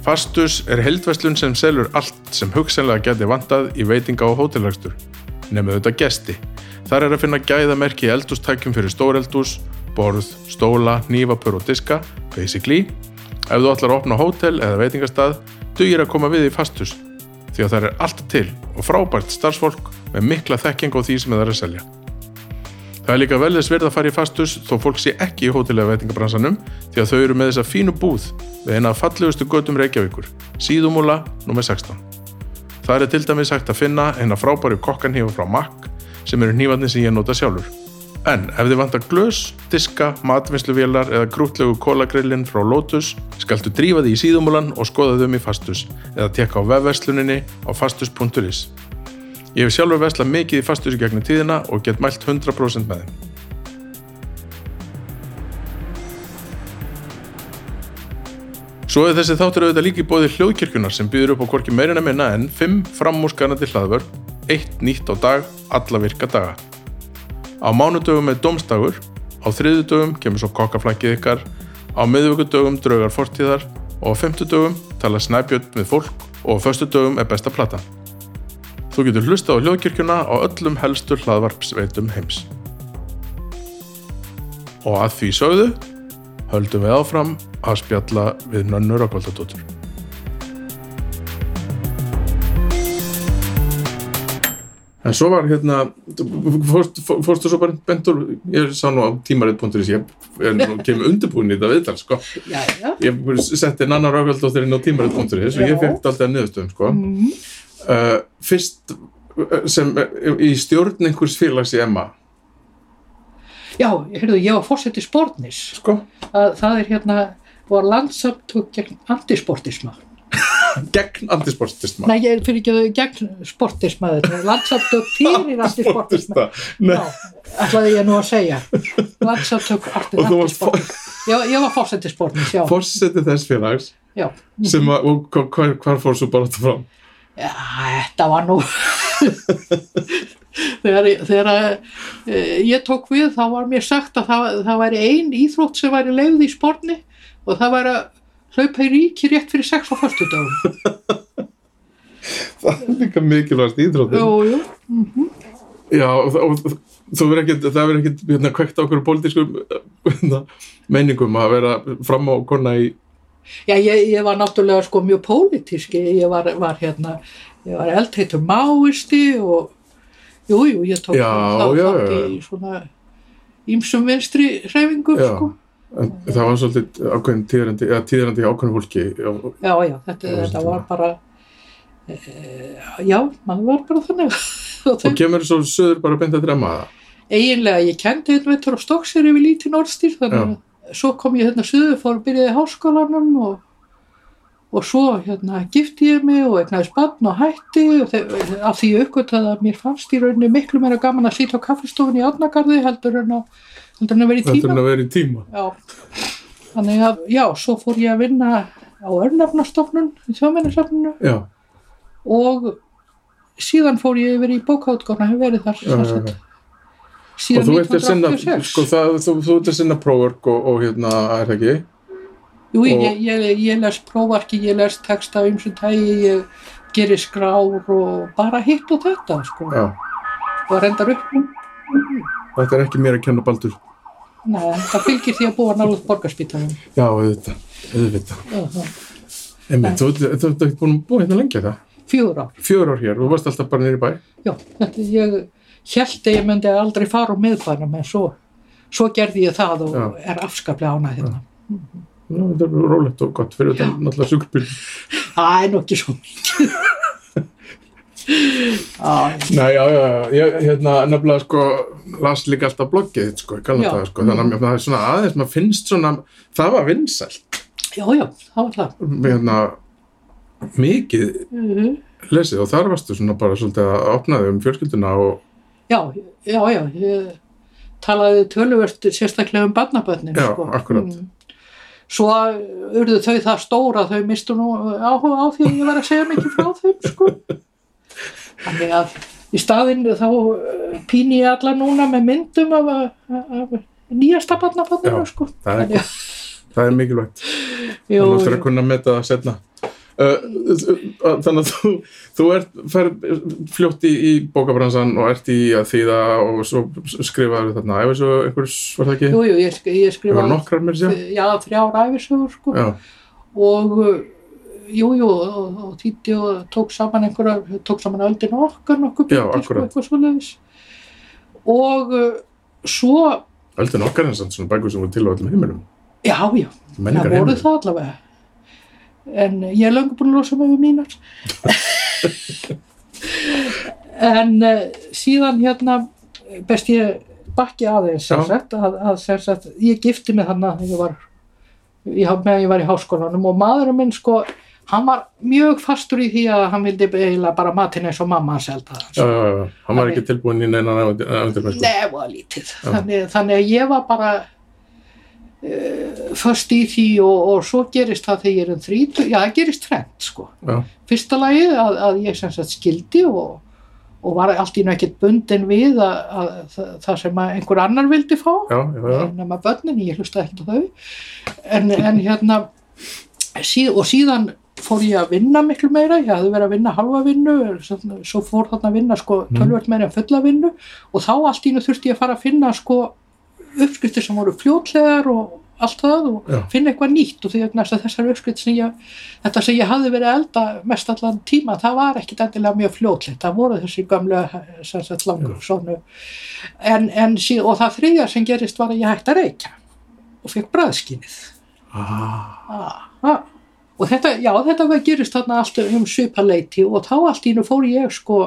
Fastus er heldverslun sem selur allt sem hugsanlega geti vantað í veitinga og hótelrækstur, nefnum þetta gesti. Þar er að finna gæðamerki í eldústækjum fyrir stóreldús, borð, stóla, nývapur og diska, basically. Ef þú ætlar að opna hótel eða veitingastað, dugir að koma við í Fastus, því að það er allt til og frábært starfsfólk með mikla þekking á því sem það er að selja. Það er líka vel þess verð að fara í fastus þó fólk sé ekki í hótelega veitingabransanum því að þau eru með þessa fínu búð við eina af fallegustu götum Reykjavíkur, síðumúla nr. 16. Það er til dæmis hægt að finna eina frábæri kokkanhífa frá Mack sem eru hnífarnir sem ég nota sjálfur. En ef þið vantar glös, diska, matvinnsluvélar eða krútlegu kólagrillin frá Lotus skaltu drífa því í síðumúlan og skoða þau um í fastus eða tekka á vefversluninni á fastus.is. Ég hef sjálfur veslað mikið í fastus í gegnum tíðina og get mælt 100% með þeim. Svo er þessi þáttur auðvitað líka í bóði hljóðkirkjunar sem býður upp á hvorki meirina minna en 5 framúskanandi hlaðvörn, eitt nýtt á dag, alla virka daga. Á mánudögum er domstagur, á þriðudögum kemur svo kokkaflækið ykkar, á miðvíkudögum draugar fortíðar og á femtudögum tala snæbjörn með fólk og á föstudögum er besta platan. Þú getur hlusta á hljóðkirkjuna á öllum helstu hlaðvarpsveitum heims. Og að því sögðu, höldum við áfram að spjalla við nönnur og kvöldadóttur. En svo var hérna, fórst, fórstu svo bara bentur, ég sá nú á tímarit.is, ég er nú kemur undirbúin í þetta viðtal, sko. já, já. Ég setti Nanna Rákvöldóttir inn á tímarit.is og ég fekk alltaf niðurstöðum, sko. Mm. Uh, fyrst uh, sem uh, í stjórn einhvers félags í Emma, já, heyrðu, ég var fórseti spórnis. sko, Það, er hérna, var landsamtök gegn antisportisma. gegn antisportisma. Nei, ég fyrir ekki gegn sportisma Landsamtök fyrir antisportisma. Nei, ætlaði ég nú að segja. Landsamtök antisportisma. Já, ég var fórseti spórnis, já. fórseti þess félags já. sem að, og hva- hvar, hvar fór svo bara þetta fram? Já, þetta var nú þegar, þegar e, ég tók við þá var mér sagt að það, það væri ein íþrótt sem væri leiði í sportni og það væri að hlaupa í ríki rétt fyrir sex á förstu dögum. Það er líka mikilvægast íþróttin. Jú, jú. Já, og, og þú verður ekkit, það verður ekkit hérna, kvekt á okkur pólitískum hérna, meiningum að vera fram á kona í, Já, ég, ég var náttúrulega sko mjög pólitíski, ég var, var hérna, ég var eldheitur máisti og jú, jú, ég tók Já, þá já, þátt í svona ímsum vinstri hreyfingu, Já. sko. en það var svolítið ákveðin tíðrandi, eða tíðrandi ákveðin fólki. Já, Já, já, þetta, þetta var bara, e, já, maður var bara þannig. og kemur svo söður bara beint að drema það. eiginlega, ég kendi einn veitur á Stokksir yfir lítið norðstýr, þannig að svo kom ég hérna suður, fór að byrjaði í háskólanum og, og svo hérna gifti ég mig og eignaðist barn og hætti. Og af því ég uppgötaði að mér fannst í rauninni miklu meira gaman að sýta á kaffestofun í Átnagarði heldur en að, heldur en að vera í Þetta er tíma. að vera í tíma. Já, þannig að, já, svo fór ég að vinna á örnafnastofnun Já, og síðan fór ég yfir í bókautgána, hef verið þar já, sem já, sagt, já. Og síðan þú ert að sinna, 1986. sko, það, þú, þú ert að sinna próförk og, og hérna, er það ekki? Jú, og- ég, ég, ég les prófarki, ég les texta um sem tægi, ég gerir skrár og bara hitt og þetta, sko. Já, Og reyndar upp, þetta er ekki mér að kenna baldur. nei, það fylgir því að búa nálega borgarspítalum. Já, auðvitað, auðvitað. Uh, Einmitt, þú þú- þú ert ekki búin að búa hérna lengi það? ár. Fjögur ár hér, þú varst alltaf bara nýri bæ. Já, þetta, ég held að ég myndi aldrei fara á miðbænum, en svo, svo gerði ég það og Já. er afskaplega ánægð hérna. Nú, þetta er rólegt og gott fyrir þetta náttúrulega sjúkbíl. Það er nú ekki svo mikið. Nei, já, já, ég hérna nefnilega sko las líka alltaf bloggið sko, ég kallar Já. það sko, þannig að það er svona aðeins, maður finnst svona, það var vinsælt, já, já, það var það. hérna, mikið Uh, lesið og þar varstu svona bara svolítið að opnaði um fjölskylduna og, já, já, já, ég talaði töluvert sérstaklega um barnabötnin. Já, sko. akkúrat. Svo urðu þau það stóra, þau mistu nú áhuga á því að ég var að segja mikið frá þeim, sko. Þannig að í staðinn þá eh, píni ég alla núna með myndum af, af nýjasta barnabötninu, Já, sko. það er, að, það er mikilvægt, jú, þannig að að kunna meta það setna. Uh, þannig að þú, þú ert fljótt í, í bókabransan og ert í að þýða og svo skrifaður þarna, þessu einhvers var það ekki? jú, jú, ég, ég skrifaði, nokkrar mér sér? já, þrjár æfisögur, sko. Já, og uh, jú, og, og þýtti og tók saman einhverja, tók saman öldin okkar nokkuð bindi, sko, eitthvað svoleiðis og svo öldin okkar en samt svona bækur sem voru til á öllum heiminum. já, já, það voru það allavega en ég er löngu búin að losa mig við mínar en uh, síðan hérna best ég bakki aðeins sagt, að, að sagt, ég gifti mig þarna þegar ég var ég, meðan ég var í háskólanum og maðurinn minn sko hann var mjög fastur í því að hann vildi eiginlega bara matinn eins og mamma hans held að Já, já, já, hann var Þannig- ekki tilbúin í neina ævendirmennsku. Nei, lítið. Þannig, þannig að ég var bara uh, först í því og, og svo gerist það þegar ég er um þrítug, já það gerist trend sko. Já, Fyrsta lagi að, að ég sem sagt skildi og, og var allt í nú ekkert bundin við að, að, það, það sem að einhver annar vildi fá. Já, já, já. nema börnin, ég hlusta ekkert á þau. En, en hérna síð, og síðan fór ég að vinna miklu meira, ég hafði verið að vinna halva vinnu, svo fór þarna að vinna sko tölvöld meira en fulla vinnu. Og þá allt í nú þurfti ég að fara að finna sko uppskriftir sem voru fljótlegar og allt það og Já. finna eitthvað nýtt. Og því að þessar uppskrift sem ég, þetta sem ég hafði verið elda mest allan tíma, það var ekkit endilega mjög fljótlegt, það voru þessi gamlu sem sagt langur svona en, en sí, og það þriðja sem gerist var að ég hætti að reykja og fekk bræðskinnið ah, ah, ah. og þetta, já þetta var gerist þarna allt um svipaleiti og þá allt í nú fór ég sko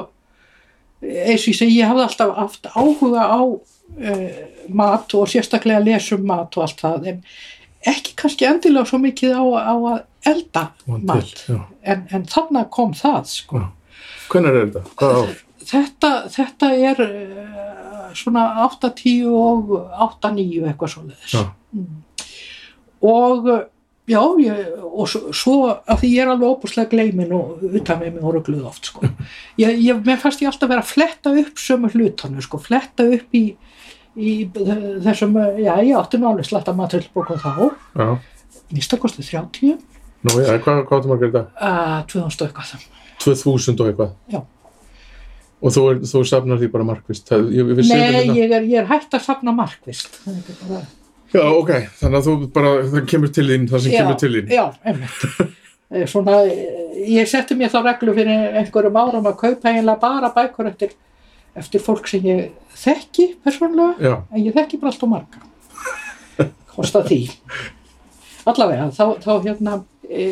eins og ég segi, ég hafði alltaf haft áhuga á uh, mat og sérstaklega að lesa um mat og allt það en ekki kannski endilega svo mikið á, á að elda mat til, já. en, en þannig kom það sko. Hvenær er þetta? Hvað ár? þetta, þetta er uh, svona 8-10 og 8-9 eitthvað svoleiðis Já. og uh, já, ég, og svo, svo af því ég er alveg óbúslega gleimin og utan með mig og rugluð oft sko. ég, ég, mér fannst ég alltaf vera að fletta upp sömu hlutanu, sko, fletta upp í, í þessum já, ég átti nú alveg slatta maturlbókum þá Já. minnstakosti 30 Nú, já, hvað, áttu margir þetta? uh, 2000 og eitthvað 2000 og eitthvað? Já. Og þú, er, þú safnar því bara markvist? Það, ég, Nei, ég er, ég er hægt að safna markvist Það bara Já, ok, þannig að þú bara, það kemur til þín, það sem kemur til þín. Já, einmitt. Eh, Svona, eh, ég setti mér þá reglu fyrir einhverjum árum að kaupa eiginlega bara bækur eftir, eftir fólk sem ég þekki persónulega, Já, en ég þekki bara allt og marga. Kosta því. Allavega, þá, þá hérna, e,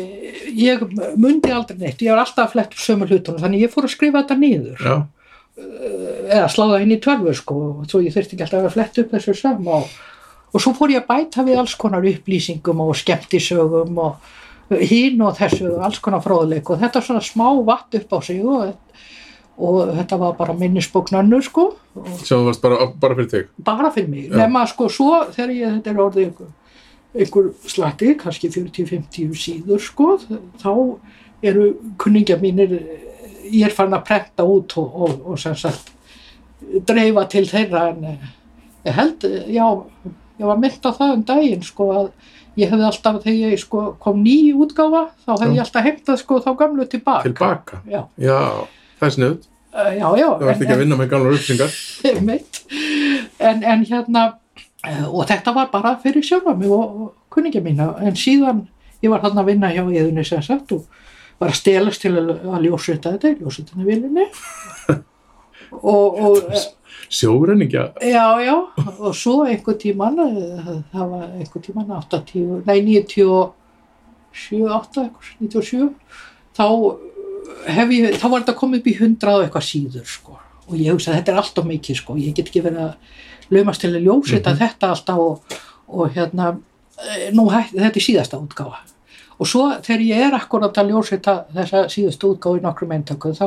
ég mundi aldrei neitt, ég var alltaf að fletta upp sömu hlutunum, þannig ég fór að skrifa þetta niður, já, eða sláða inn í tölvu, sko, og svo ég þurfti ekki alltaf að fletta upp þessu sömu og, og svo fór ég að bæta við alls konar upplýsingum og skemmtisögum og hín og þessu, alls konar fróðleik og þetta svona smá vatt upp á sig og, og þetta var bara minnisbóknannur sko, sem þú varst bara, bara fyrir þig. bara fyrir mig, Já. nema sko svo þegar ég, þetta er orðið einhver, einhver slatti, kannski 40-50 síður sko, þá eru kunningja mínir, ég er fann að prenta út og, og, og sem sagt dreifa til þeirra en eh, ég held, eh, já, ég var mynd á það um daginn sko að ég hefði alltaf, þegar ég sko kom ný útgáfa, þá hefði ég alltaf heimtað sko þá gamlu tilbaka. Tilbaka. Já, Já, það er sniðut. uh, já, já. Það varst ekki að vinna með gamlar upplýsingar. Einmitt. en, en hérna eh, og þetta var bara fyrir sjálfa mig og, kunningja mína en síðan ég var þarna að vinna hjá eðunni sem sagt og var að stelast til að, að ljósrita þetta í ljósritinu vilinni og, og eh, Sjórenningja. já, já og svo einhver tíman eh, það var einhver tíman 80, nei 97 8, eitthvað, 97 þá ég, þá var þetta komið upp í 100 og eitthvað síður sko. Og ég hugsa að þetta er alltaf mikið sko. Ég get ekki verið að laumast til að ljósita þetta alltaf og, og hérna eh, nú þetta er síðasta útgáfa. Og svo þegar ég er akkurat að ljósita þessa síðustu útgáfa í nokkrum eintökum þá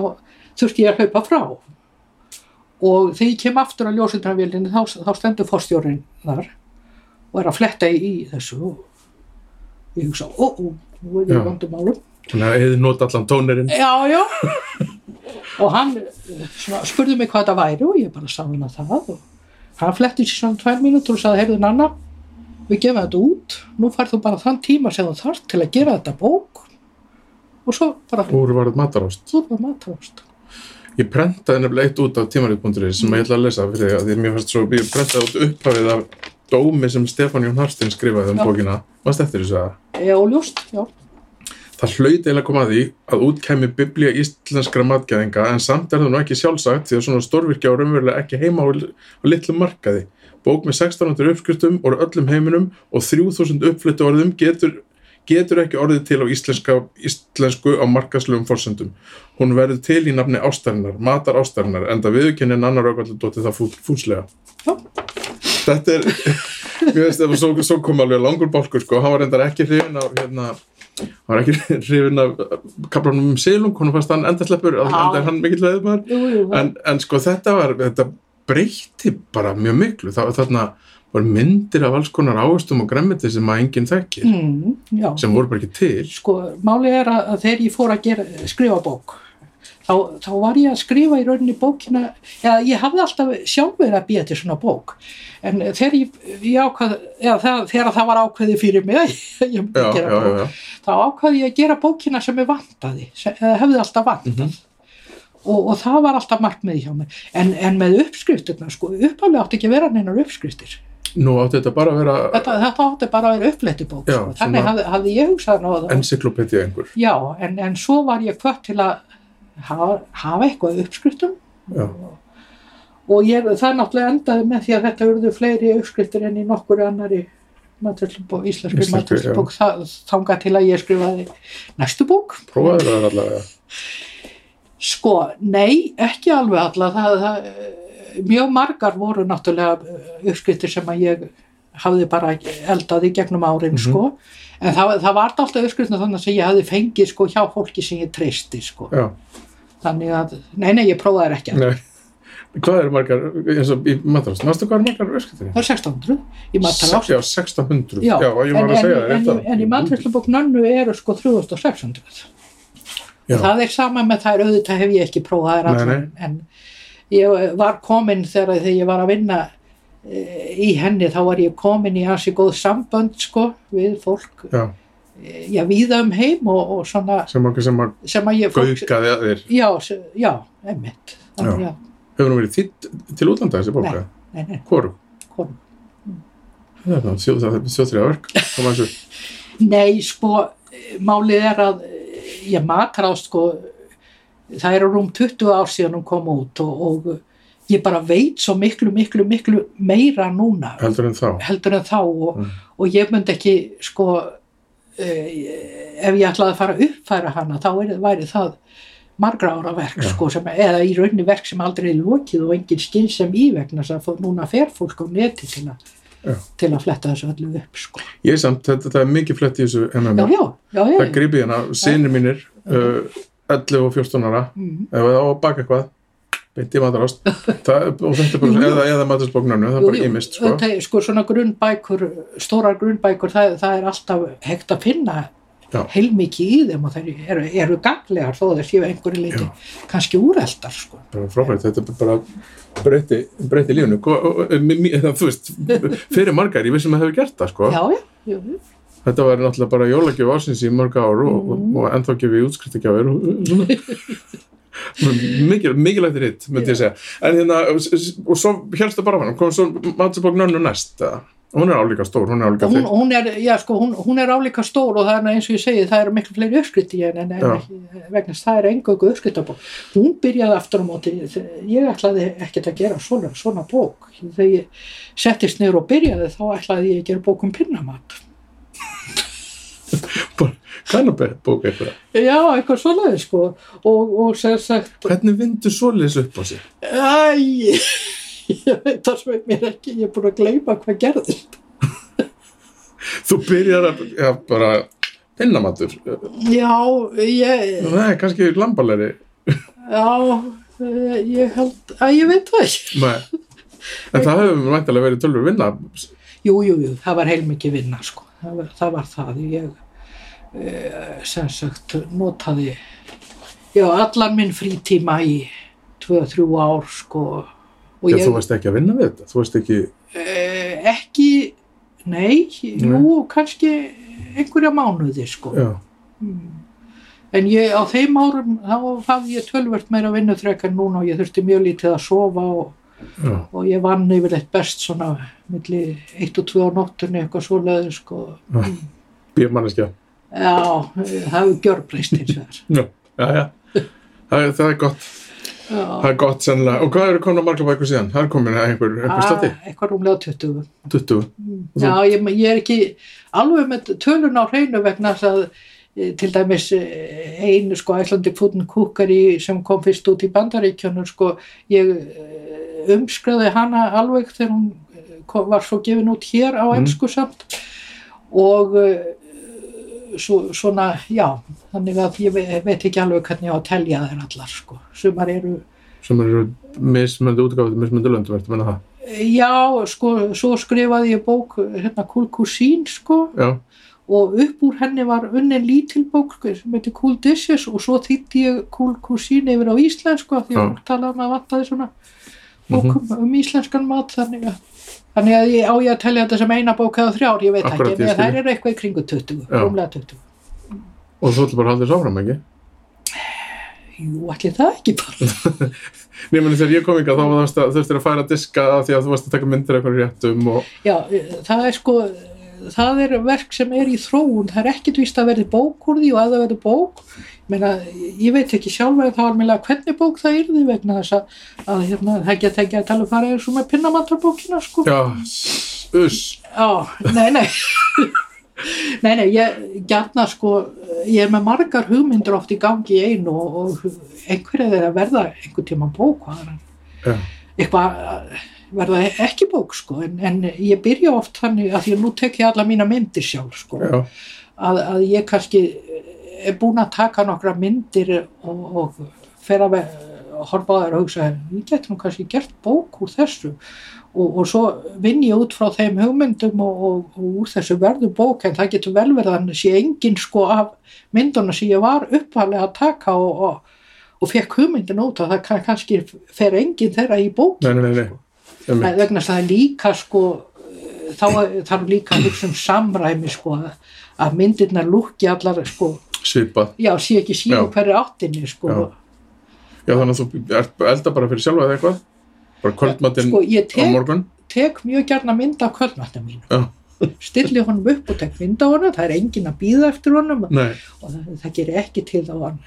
þurfti ég að hlaupa frá. Og þegar ég kem aftur að ljósitavélinni þá, þá stendur fórstjórin þar og er að fletta í, þessu. Og ég hugsa, ó, ó, nú er ég vandumálum Þannig að eða nota allan tónerinn. já, já og hann spurði mig hvað það væri og ég bara sá hann að það og hann fletti sér svona tvær mínútur og sagði, heyrðu Nanna við gefum þetta út, nú færð þú bara þann tíma sem þú þarft til að gera þetta bók og svo bara Úr var þetta matarást. þú bara matarást Ég prentaði nefnilega eitt út af tímarit.is sem ég ætla að lesa fyrir því að því að mér fannst svo, ég prentaði út upphafið af dómi sem Stefán Jón Harstinn skrifaði um Já. bókina. Varst eftir þessu að? já, ljóst, já, Það hlaut eiginlega koma að því að útkæmi biblía íslenskra matgæðinga en samt er það nú ekki sjálfsagt því að svona stórvirkja á raunverulega ekki heima á, á litlum markaði. Bók með 1600 uppskriftum úr öllum heiminum og 3000 uppflyttu orðum getur, getur ekki orðið til á íslenska, íslensku á markaslegum forsendum. Hún verður til í nafni ástarinnar, matar ástarinnar, enda viðurkennin annar auðvitað dótið það fú, fúslega. Þetta er, mér veist, ef svo, svo kom alveg langur bálkur, sko, hann var reyndar ekki hrifin af, hérna, hann var ekki hrifin af kaplanum um silung, hún fannst hann endasleppur, enda hann mikill jú, jú, en, en sko þetta var, þetta breytti bara mjög miklu, það var þarna, var myndir af alls konar áherstum og gremmiti sem að enginn þekkir, mm, sem voru bara ekki til. sko, máli er að, að þegar ég fór að gera, skrifa bók þá, þá var ég að skrifa í rauninni bókina, já, ég hafði alltaf sjálf verið að býja til svona bók. En þegar ég, ég ákvað já, það, þegar það var ákveði fyrir mig Já, bók, þá ákvaði ég að gera bókina sem ég vantaði, sem, eða hefði alltaf vantað. Mhm. og, og það var alltaf markmiði hjá mér. En, en með uppskriftirna, sko, uppálega átti ekki að vera neinar uppskriftir. Nú átti þetta bara að vera þetta, þetta átti bara að vera uppletti bók sko. þannig hafði, hafði ég hugsað nú að encyklopedía einhver. Já, en, en svo var ég kvött til að hafa, hafa eitthvað uppskriftum já, og ég, það náttúrulega endaði með því að þetta urðu fleiri uppskriftir enn í nokkur annari matræslubók, íslenskri Íslenskri, matræslubók þangað til að ég skrifaði næstu bók prófaði það allavega Sko, nei, ekki alveg alla. Það, það, eh, mjög margar voru náttúrulega eh, uppskriftir sem að ég hafði bara eldað í gegnum árin, Mhm. sko. En það, það var alltaf uppskriftir þannig sem ég hafði fengið, sko, hjá fólki sem ég treysti, sko. já, Þannig að, nei, nei, ég prófaði þær ekki. nei hvað eru margar, eins og í matrast mástu hvað eru margar öskritir? Það er 1600 í matarás. já, 1600 Já, já, ég en, var að segja en, það en, en í matræslubók nönnu eru sko 3600. Já. Það er sama með þær auðvitað hef ég ekki prófað þær nei. en ég var komin þegar, þegar ég var að vinna e, í henni þá var ég komin í hansi góð sambönd sko við fólk já, já víða um heim og, og svona sem okkur sem að sem að gaukaði að þér. Já, se- já, einmitt. Hefur nú verið þitt til útlanda þessi bóka? Nei, nei, Hvoru? konum Það er það, þjóðþrjá verk Nei, sko, málið er að ég matrást, sko, það eru rúm 20 ár síðan hún kom út og, og ég bara veit svo miklu, miklu, miklu meira núna heldur en þá. heldur en þá og, Mm. og ég myndi ekki, sko, ef ég ætlaði að fara að uppfæra hana, þá væri, væri það margra ára verk, Já. sko, sem, eða í rauninni verk sem aldrei er lokið og engin skinn sem ívegna þess að núna fer fólk á neti til, a, Já. til að fletta þessu öllu upp, sko. ég er samt, þetta, þetta er mikið flett í þessu MMA já, já, já. það grípi hérna, sinni mínir uh, 11 og 14 ára Mm. ef það á að baka eitthvað beint í matarást það, og þetta er bara, Jú, jú. eða, eða matarsbóknarnu, það er bara ímist sko. Sko svona grunnbækur stórar grunnbækur, það, það er alltaf hægt að finna Já. heilmikið í þeim og þeir eru, eru ganglegar þó þeir séu einhverju leiti Já. kannski úreldar sko. frábært, þetta er bara breyti, breyti lífinu Ko- og- og- mi- mi- það, þú veist, fyrir margar ég vissum að það hefur gert það sko. Já, já, já, þetta var náttúrulega bara jólagjöf ásins í mörg ár og, Mm. og, og ennþá gefið Mikil, mikilvægt ritt, myndi ég segja en hérna, og, svo helstu bara hann kom svo Matsabók Nönnu næst hún er álíka stór, hún er álíka Hún, þykk hún, er, já, sko, hún, hún er álíka stór og það er eins og ég segi, það eru miklu fleiri uppskrifti en, en, ekki, vegna það er engöngu uppskriftabók. Hún byrjaði aftur á móti, ég ætlaði ekkert að gera svona, svona bók. Þegar ég settist niður og byrjaði þá ætlaði ég að gera bók um pinnamat. Kannabók eitthvað. Já, eitthvað svoleiði sko. Og, og sér sagt hvernig vindur svoleiðis upp á sig? Æ, ég veit það svo mér ekki ég er búin að gleyma hvað gerðist. Þú byrjar að, já, bara pinnamatur, Já, ég það er kannski lambalegri. Já, eh, ég held að ég veit það ekki. En það hefur mæntilega verið tölur vinna Jú, jú, jú, það var heilmikið vinna sko það var það, ég e, sem sagt notaði já, allan minn frítíma í 2-3 ár sko. Og ég þú varst ekki að vinna við þetta, þú varst ekki Eh, ekki, nei, jú, kannski einhverja mánuði, sko. Mm. En ég, á þeim árum, þá hafði ég tölvört meira vinnutrekk en núna og ég þurfti mjög lítið að sofa og, já, og ég vann yfirleitt best svona milli 1 og 2 á nóttunni, eitthvað svoleiði, sko. bíamanneskja Já, það hefur gjörbreyst eins og þess. já, já, það, er- það er gott, það Já, er gott sennilega, og hvað eru komin að marga bækur síðan? það er komin einhver, einhver Ah, eitthvað rúmlega 20. 20 Já, ég, ég er ekki alveg með tölun á hreinu vegna að eh, til dæmis eh, einu sko Food and Cookery sem kom fyrst út í bandaríkjunum sko ég eh, umskriði hana alveg þegar hún eh, kom, var svo gefin út hér á Mm. ennsku samt. Og eh, svo, svona, já þannig að ég ve- veit ekki alveg hvernig ég á að telja þær allar sko. Sumar eru sem eru mismöndi útgáfið, mismöndi löndum, ertu að menna það? Já, sko, svo skrifaði ég bók hérna Cuisine, sko. Já, og upp úr henni var unnin lítil bók sko, sem heitir Cool Dishes og svo þýtti ég Cuisine yfir á íslensku af því að talaði um að vantaði svona bókum um íslenskan mat þannig að, þannig að ég á ég að telja þetta sem eina bók eða þrjár, ég veit Akkúrat, ekki en þær eru eitthvað í kringu 20, Já. rúmlega 20 og þú ætlum bara að halda þessu áfram, ekki? jú, allir það ekki bara. Nefnir þegar ég kom ykkar þá þurftir að færa diska því að þú varst að taka myndir eitthvað réttum og Já, það er sko, það er verk sem er í þróun, það er ekkit víst að verði bók úr því og að það verði bók, meina, ég veit ekki sjálf að það var meðlega hvernig bók það yrði vegna þess að, að hérna, það ekki að tala um fara eins og með pinnamantarbókina, sko. já, uss, Já, nei, nei. Nei, nei, ég gætna sko, ég er með margar hugmyndir oft í gangi í einu og, og einhverja þeirra verða einhver tíma bók hvað er já, eitthvað verða ekki bók sko, en, en ég byrja oft þannig að því að nú tek ég alla mína myndir sjálf sko, að, að ég kannski er búin að taka nokkra myndir og, og fer að horfa á þær og hugsa, ég get nú kannski gert bók úr þessu. Og, og svo vinn ég út frá þeim hugmyndum og, og, úr þessu verður bók en það getur vel verið að hann sé engin sko af mynduna sem ég var uppvalega að taka og, og, og fekk hugmyndin út og það kann, kannski fer engin þeirra í bók nei, vegna það er líka sko þá þarf líka að hugsa um samræmi sko að- myndirnar lúkki allar sko svipað, já, sé ekki síðu hverju áttinni sko, Já. já þannig að þú elda bara fyrir sjálfa eða eitthvað? Bara kvöldmatinn sko ég á morgun? tek mjög gjarna mynd af kvöldmatna mínu. Já. stilli honum upp og tek mynd af honum það er engin að býða eftir honum nei, og það, það gerir ekki til þá hann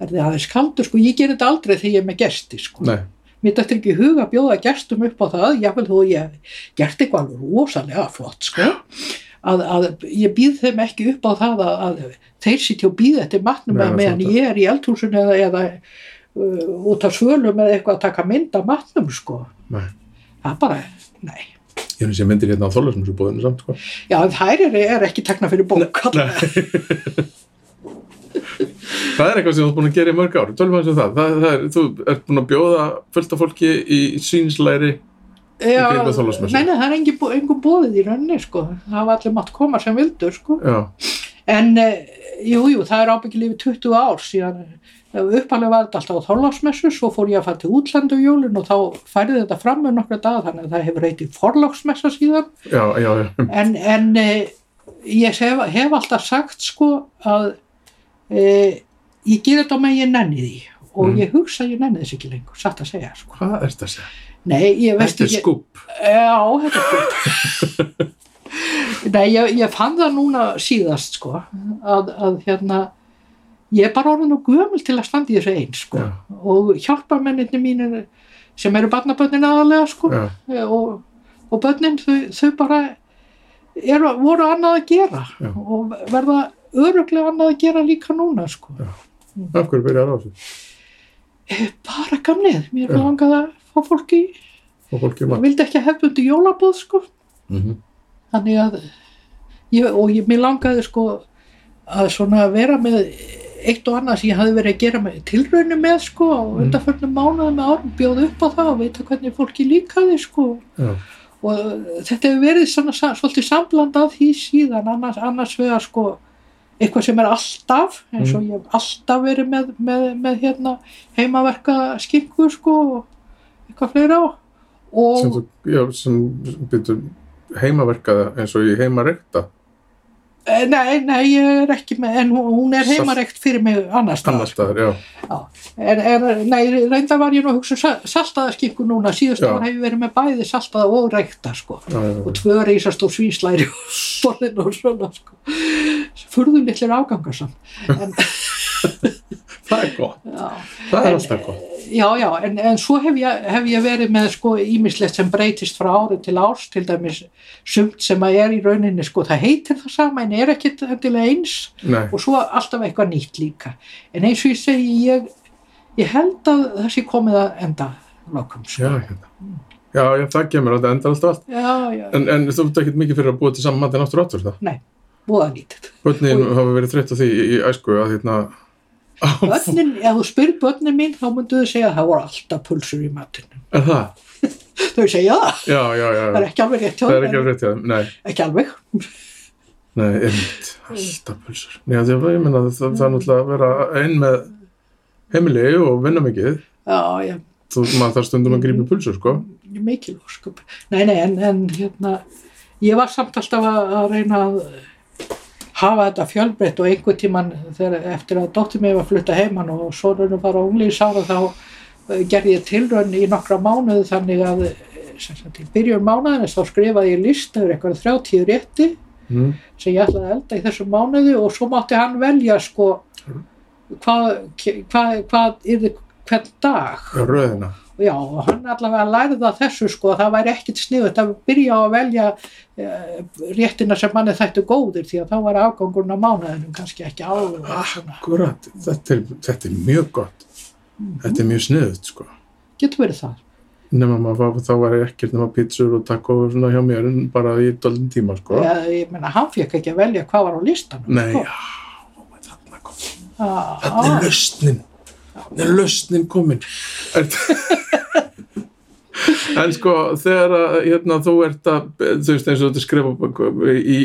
er það aðeins kaldur sko, ég gerir þetta aldrei þegar ég er með gesti sko. Nei, mér dættir ekki í hug að bjóða gestum upp á það jáfnvel þó ég gert eitthvað alveg rosalega flott sko. Að, að ég býð þeim ekki upp á það að, að þeir sitja og býða eftir matnum Nei, meðan ég er í eldhúsinu eða, eða uh, út á svölum eða eitthvað að taka mynd af matnum sko. Nei. Það bara, nei. Ég hef sé myndir hérna á þólasmjössu búðinu samt sko. já, þær er, er ekki tekna fyrir bók. það er eitthvað sem þú ert búin að gera í mörg ár. Tölum við um það, það, það er, þú ert búin að bjóða fullt af fólki í sínslæri já, kringum Þorláksmessu. nei, nei, það er engin, engin bóðið í rauninni sko. Það var allir mátt koma sem vildur sko. Já, En eh, jú, það er ábyggilega yfir 20 ár síðan uppalega var þetta alltaf á þorláksmessu, svo fór ég að fara til útlandu jólun og þá færði þetta fram með nokkra dag þannig að það hefur heitið forláksmessa síðan. Já, já, já. en, en eh, ég hef, hef alltaf sagt sko að eh, ég ger þetta á með ég nenni því og Mm. ég hugsa ég nenni þess ekki lengur, satt að segja sko. hvað er þetta að segja? Nei, ég veist er ekki Já, þetta er skuld. Nei, ég, ég fann það núna síðast, sko, að, að hérna, ég er bara orðin og gömul til að standa í þessu einn, sko, Já. og hjálpa menninni mínir sem eru barnabönnin aðalega, sko, já, og, og bönnin, þau, þau bara eru, voru annað að gera Já. og verða öruglega annað að gera líka núna, sko. af hverju byrjar á þessu Eh, Bara gamnið, mér Já. langaði að fá fólki, og vildi ekki að hefbundi jólabóð, sko. mm -hmm. þannig að ég, og ég, mér langaði sko að svona vera með eitt og annað sem ég hafði verið að gera með tilraunum með sko og Mm. undanförnum mánuðum með árum bjóð upp á það og veita hvernig fólki líkaði sko já, og þetta hefur verið svona svolítið sambland af því síðan annars, annars vegar sko eitthvað sem er alltaf eins og ég hef alltaf verið með, með, með hérna heimaverka skinku sko og eitthvað fleira. Og sem þú, já, sem byrju heimaverkaða eins og ég heimarekta Nei, nei, ég er ekki með, en hún er heimarekt fyrir mig annars staðar. annar staðar, já, Já. En, en, nei, reynda var ég nú að hugsa um sa- saltaðaskinku núna, síðust Já. ár hef ég verið með bæði saltaða og reykta, sko. já, já, Og tvö reysast og svínslæri og borðin og svona, sko. Furðu litlir afgangar samt. En, það er gott það er alltaf gott já, já, en, en svo hef ég, hef ég verið með, sko, ímislegt sem breytist frá ári til árs, til dæmis sumt sem að er í rauninni, sko, það heitir það sama en er ekkit endilega eins. nei, og svo alltaf eitthvað nýtt líka. En eins og ég segi ég, ég held að það sé komið að enda já, sko. hérna já, já, það kemur, þetta endar alltaf allt. Já, já, en, en þú ert ekkert mikið fyrir að búa til saman matinn aftur og aftur það? Búða lítið. Börnin hafa verið þreytt á því í, í æsku að hérna börnin, ef þú spyrir börnin mín þá myndu þau segja að það voru alltaf pulsur í matinu er það? þau segja það, já, já, já, það er ekki alveg rétt hjá það er þeim, ekki alveg rétt hjá þeim, nei. Ekki alveg. Nei, einmitt, alltaf pulsur. Já, því að ég menna það, það, það er náttúrulega að vera einn með heimili og vinna mikið. já, já, Þú maður þarf stundum að grípa pulsur, sko. mikil ósköp nei, nei, en, en hérna ég var samt alltaf að, að reyna að hafa þetta fjölbreytt og einhver tíman þegar, eftir að dóttir mig var að flutta heimann og sonunum var á unglýsára þá eh, gerði ég tilraun í nokkra mánuði þannig að eh, sem sagt, byrjun mánuðinnes þá skrifaði ég listaður eitthvað 30 rétti mm. sem ég ætlaði að elda í þessum mánuði og svo mátti hann velja sko hvað hvað hva, hva, hvern dag. Röðina já, hann allavega lærði það þessu sko að það væri ekkit sniðut að byrja að velja uh, réttina sem manni þættu góðir því að þá var afgangurinn á mánuðinum kannski ekki alveg svona. akkurat, þetta þetta er mjög gott. Þetta er mjög sniðut sko. Getur verið það. Nema maður þá var ekkert nema pítsur og taco og svona hjá mér en bara í doldin tíma sko. Ég, ég meina, hann fekk ekki að velja hvað var á listanum nei, sko. já, þarna kom Ah, þarna er lausnin þarna er lausnin komin. En sko þegar að, hérna, þú ert að þú veist eins og þetta skrifa í, í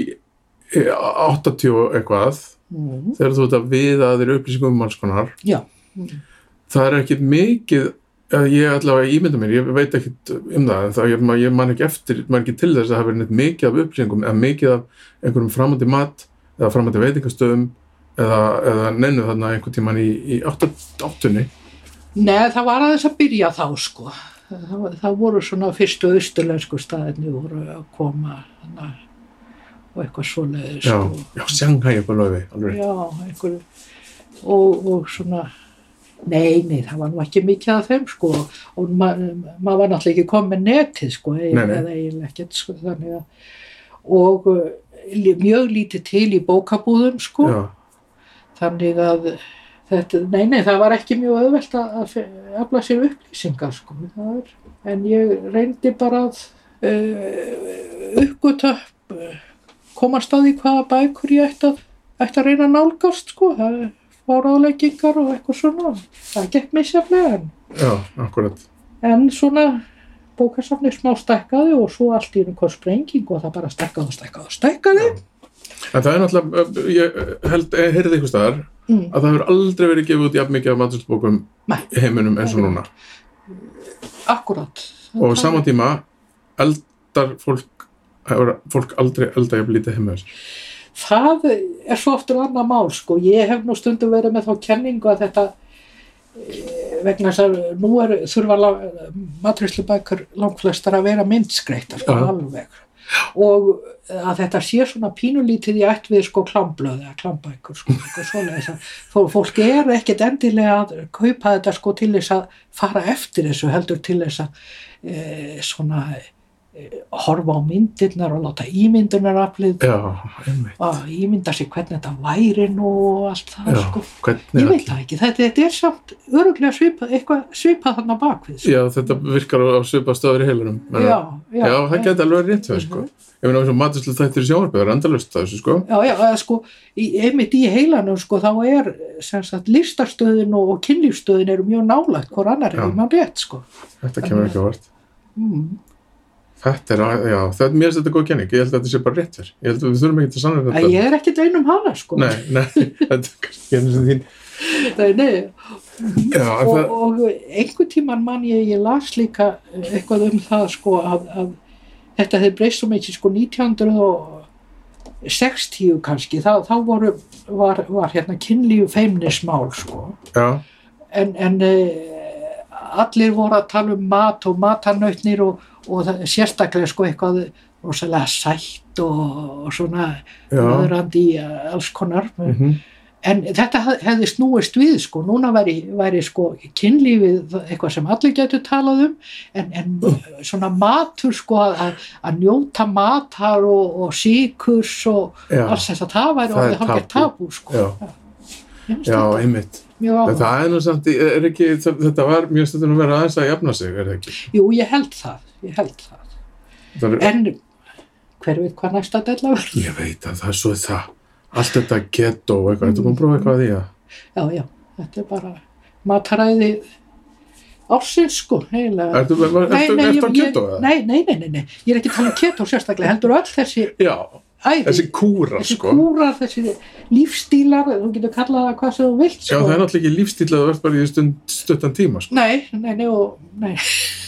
80 og eitthvað mm, þegar þú ert að viða þér upplýsingum um alls konar já, það er ekkit mikið ég allavega ímynda mér, ég veit ekkit um það en það, ég, ég man ekki eftir, man ekki til þess að það hafi verið mikið af upplýsingum eða mikið af einhverjum framandi mat eða framandi veitingastöðum eða, eða nennu þarna einhvern tíman í, í áttunni. Nei, það var aðeins að byrja þá sko. Það, það voru svona fyrstu austurlensku staðinni voru að koma hana, og eitthvað svoleiði sko. já, Shanghai eitthvað löfi alveg, Já, einhver og, og svona nei, nei, það var nú ekki mikið af þeim sko. Og ma maður var náttúrulega ekki komið netið sko eða eiginlega ekkert sko þannig að og li- mjög lítið til í bókabúðum sko. Já, þannig að þetta, nei, nei, það var ekki mjög auðvelt að, afla sér upplýsingar sko, en ég reyndi bara að uh, uppgöta uh, komast að því hvaða bækur ég ætti að, ætti að reyna að nálgast sko, það er fáráðleggingar og eitthvað svona, það gekk misjaflega en, já, akkurat. En svona bókasafni smá stækkaði og svo allt í einhvern sprenging og það bara stækkaði og stækkaði og stækkaði en það er náttúrulega, ég held, ég heyrði einhvers staðar mm. að það hefur aldrei verið gefið út jafn mikið af í heiminum eins og núna. Akkurat og á sama tíma eldar fólk fólk aldrei elda jafn lítið heima þess Það er svo oftur annað mál sko. Ég hef nú stundum verið með þá kenningu að þetta eh, vegna þess að nú er, þurfa maturslubækur langflestar að vera myndskreittar sko, alveg og að þetta sé svona pínulítið í ætt við sko klámblöð eða klámbækur sko, fó- fólk er ekkert endilega að kaupa þetta sko til þess að fara eftir þessu heldur til þess að e, svona horfa á myndirnar og láta já, einmitt að ímynda sér hvernig þetta væri nú og allt það já, sko. Ég veit það ekki, þetta, þetta er samt öruglega svipað, eitthvað svipað þarna bakvið. Sko. já, þetta virkar á svipað stöður í heilurum Já, já, það geti alveg rétt þér, sko ég meina eins og maturslu þættir í sjónvarpið það er endalust þessu sko Já, já, eða sko, einmitt í heilanum sko, þá er sem sagt listarstöðin og, og kynlífstöðin eru mjög nálægt hvort annar Já. er mann rétt sko. þetta kemur ekki á vart Mm. Þetta er, já, er mér finnst þetta góð kenning. Ég held að þetta sé bara rétt fyrir ég held að við þurfum ekki til sannlega Æ, þetta Ég er ekkert ein um hana sko. nei, nei, þetta er kannski einu sem þín. Nei, nei. já, en Og, það, og einhvern tíman mann ég, ég las líka eitthvað um það sko að, að þetta hefði breyst svo mikið sko 1960 kannski, þá, þá voru, var, var hérna kynlíf feimnismál sko. Já, en, en uh, allir voru að tala um mat og matarnautnir og, og það, sérstaklega sko eitthvað rosalega sætt og, og svona öðrandi alls konar. Mhm, en þetta hef- hefði snúist við sko, núna væri, væri sko kynlífið eitthvað sem allir getur talað um en, en svona matur sko að, njóta matar og, og síkurs og já, alls þess að það væri Það er tabú. tabú sko. já, já, einmitt. Það er nú samt, í- er ekki þetta var mjög stundin að vera aðeins að jafna sig er það ekki Jú, ég held það, ég held það. það er, En hver veit hvað næsta della verður? ég veit að það er svo það allt þetta keto og eitthvað, þetta að prófa eitthvað að því að Já, já, þetta er bara mataræði ársins sko, eiginlega. Ertu, ég- keto eða? Nei, nei, nei, nei, ég er ekki að tala um keto sérstaklega, heldur öll þessi Já, æði, þessi kúra þessi sko kúrar, þessi lífstílar, þú getur kallað það hvað sem þú vilt Já, sko. það er náttúrulega ekki lífstíl að ert bara í stund, stuttan tíma sko. Nei, nei, nei, og, nei,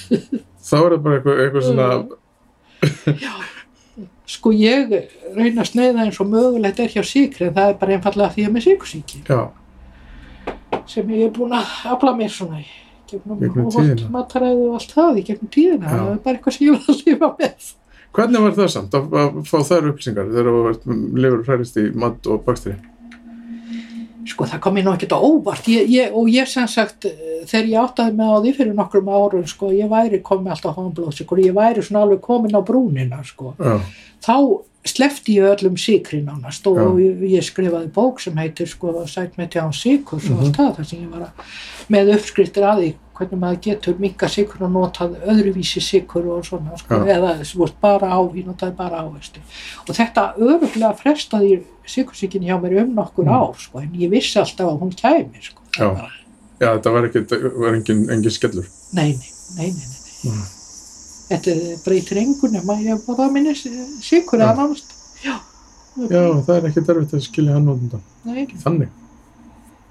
þá er það bara eitthvað, eitthvað svona já, sko ég reyna að sneiða eins og mögulegt er hjá síkri en það er bara einfallega því að ég er með síkursíki já, sem ég er búin að afla mér svona í gegnum Gegnum óvart tíðina. mataræði og allt það í gegnum tíðina, Já. það er bara eitthvað sem ég vil að lifa með. Hvernig var það samt að, að fá þær upplýsingar þegar þú vart lifur hræðist í mat og bakstri Sko það kom mér nú ekkert á óvart ég, ég, og ég sem sagt eh, þegar ég áttaði mig á því fyrir nokkrum árum sko, ég væri komið alltaf hónblóðsikur ég væri svona alveg komin á brúnina sko. já, þá slefti ég öllum síkri nánast og ég, ég skrifaði bók sem heitir sko Sæt með tján síkurs og Mhm. allt það þar sem ég var að, með uppskriftir að því hvernig maður getur minka síkur og notað öðruvísi síkur og svona sko, Já. eða veist bara á, ég notaði bara ávexti og þetta öruglega frestaði síkursíkin hjá mér um nokkur Mm. ár sko, en ég vissi alltaf að hún kæmi sko, Það Já. bara, já, þetta var var engin, skellur nei, nei, nei, nei. Mm. Þetta breytir engu nema ég bara minni síkur Já. eða nánast já, það er ekki derfitt að skilja hann út þannig,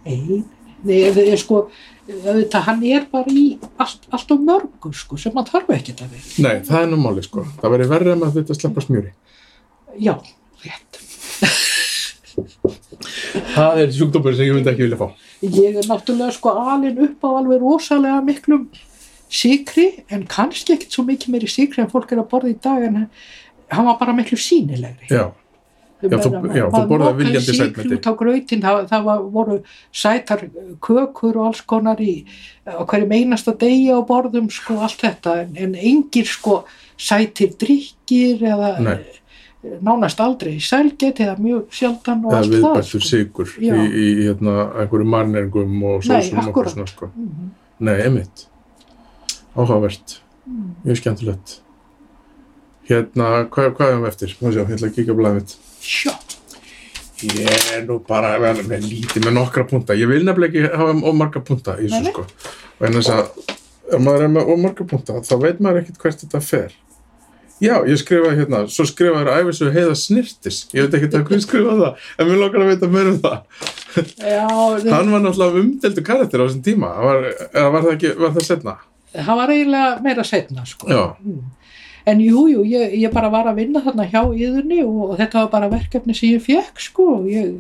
Nei, nei, það er sko, auðvitað, hann er bara í allt, allt of mörgu, sko, sem hann þarf ekki að vera. nei, það er nú máli sko það væri verri en að þetta sleppa smjöri Já, rétt. það er sjúkdómur sem ég myndi ekki vilja fá Ég er náttúrulega sko alin upp á alveg rosalega miklum síkri, en kannski ekkert svo mikið meiri síkri en fólk er að borða í dag, en hann var bara miklu sínilegri. já, Já, þú- já, þú borðaði viljandi sætmeti. Síkri út á grautin, það, það var, voru sætar kökur og alls konar í, hverjum einasta degi á borðum, sko, allt þetta, en, en engir, sko, sætir drikkir eða Nei. nánast aldrei sælget eða mjög sjaldan og eða allt það, viðbættur sko. sigur í, í hérna, einhverju marneringum og sósum og eitthvað svona sko. Mhm. nei, emitt áhugavert, Mm. mjög skemmtilegt hérna, hvað, hvað er um eftir? Má sjá, ég ætla að kíka blæðið mitt Sjá, Ég er nú bara vel með lítið með nokkra punta. Ég vil nefnilega ekki hafa of marga punta í þessu sko. Og en þess að ef maður er með of marga punta þá veit maður ekkert hvert þetta fer. Já, ég skrifaði hérna, svo skrifaði þér æfisögu heiða snirtis. Ég veit ekki að hvað skrifaði það, en mér lókar að veita meira um það. já, Hann var náttúrulega umdeldu karakter á þessum tíma. Var, eða var það ekki, var það setna? það var eiginlega meira setna, sko. Já, Mm. En jú, jú, ég, ég bara var að vinna þarna hjá yðurni og þetta var bara verkefni sem ég fekk, sko. og Ég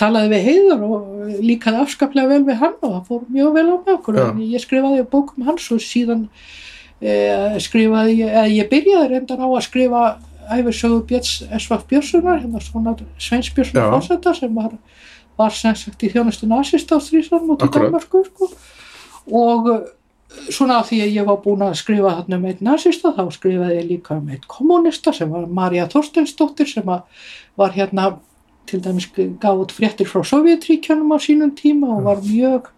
talaði við heiður og líkaði afskaplega vel við hann og það fór mjög vel á með okkur. Já. En ég skrifaði bókum hans og síðan e, skrifaði ég, eða ég byrjaði reyndar á að skrifa æfirsögu Björns S.V. Björnssonar, hérna svona Sveins Björnsson Já. fórseta sem var, var sem sagt í þjónustu nasist á í Akkurat. Danmarku, sko. Og eh, svona því að ég var búin að skrifa þarna um eitt nazista þá skrifaði ég líka um eitt kommunista sem var Marja Þorstensdóttir sem var hérna til dæmis gaf út fréttir frá Sovjetríkjunum á sínum tíma og var mjög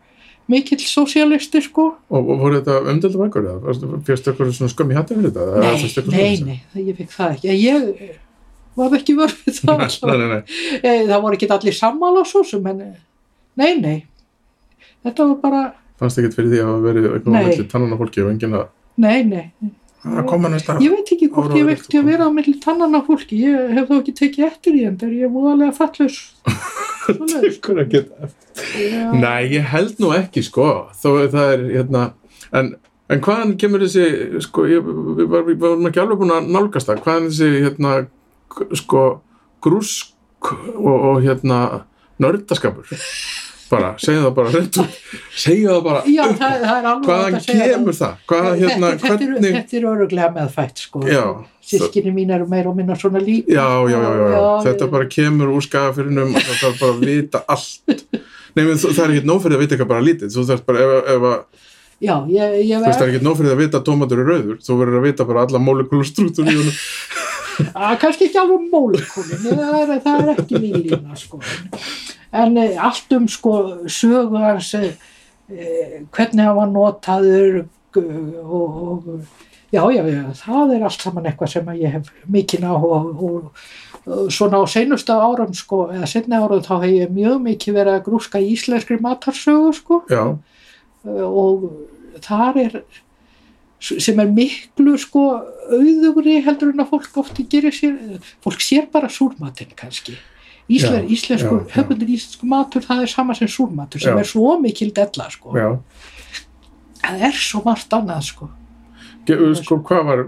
mikill sósialisti sko og, og voru þetta umdeldu bækur eða? Fyrst eitthvað svona skömmi hætti fyrir þetta? Eða nei, fyrstu eitthvað nei, svoleiðis? nei, það- ég fikk það ekki ég eh, var ekki vörfið það Nei, nei, nei, nei. Eh, það voru ekki allir sammála svo sem en eh, nei, nei þetta var bara, Fannst ekkert fyrir því að hafa verið eitthvað á Nei. milli tannan á fólki og enginn að nei, nei. Að koma næsta Ég veit ekki hvort ég vekti að vera á milli tannan á fólki, ég hef þó ekki tekið eftir í en þegar ég er múðalega. Ykkur að geta Já. Nei, ég held nú ekki sko. Þó að það er hérna en, en hvaðan kemur þessi sko, ég, við, var, við varum ekki alveg búin að nálgast það. Hvaðan þessi hérna sko grúsk og, og hérna nördaskapur bara, segja það bara reynd segja það bara Já, það, það hvaðan kemur það, hvaðan Þetta- hérna þetta, hvernig er, þetta er öruglega meðfætt sko. Sískinni mín eru meira og minna svona líka. já, já, já, þetta bara kemur úr skagafyrinum og það þarf bara að vita allt. Nei, menn, það er ekki nóg fyrir að vita eitthvað bara lítið. Þú þarf bara, ef, ef að Já, ég, ég Þú veist, það er ekki því að vita að tómatur er rauður, þú verður að vita bara alla molekúlustrútur í honum. að, kannski ekki alveg mólkulin, það er, það er ekki mín lína sko. En e, allt um sko, sögu hans e, hvernig hann var notaður og, og já, já, já, það er allt saman eitthvað sem ég hef mikinn á og, og svona á seinustu árum sko, eða setni árum þá hef ég mjög mikið verið að grúska íslenskri matarsögu sko. Já, og þar er sem er miklu sko auðugri heldur en að fólk ofti gerir sér, fólk sér bara súrmatinn kannski Ísle, Já, íslenskur, já, já. höfundur íslensku matur það er sama sem súrmatur sem Já. er svo mikil della sko, já. það er svo margt annað sko Ge, sko, hvað var,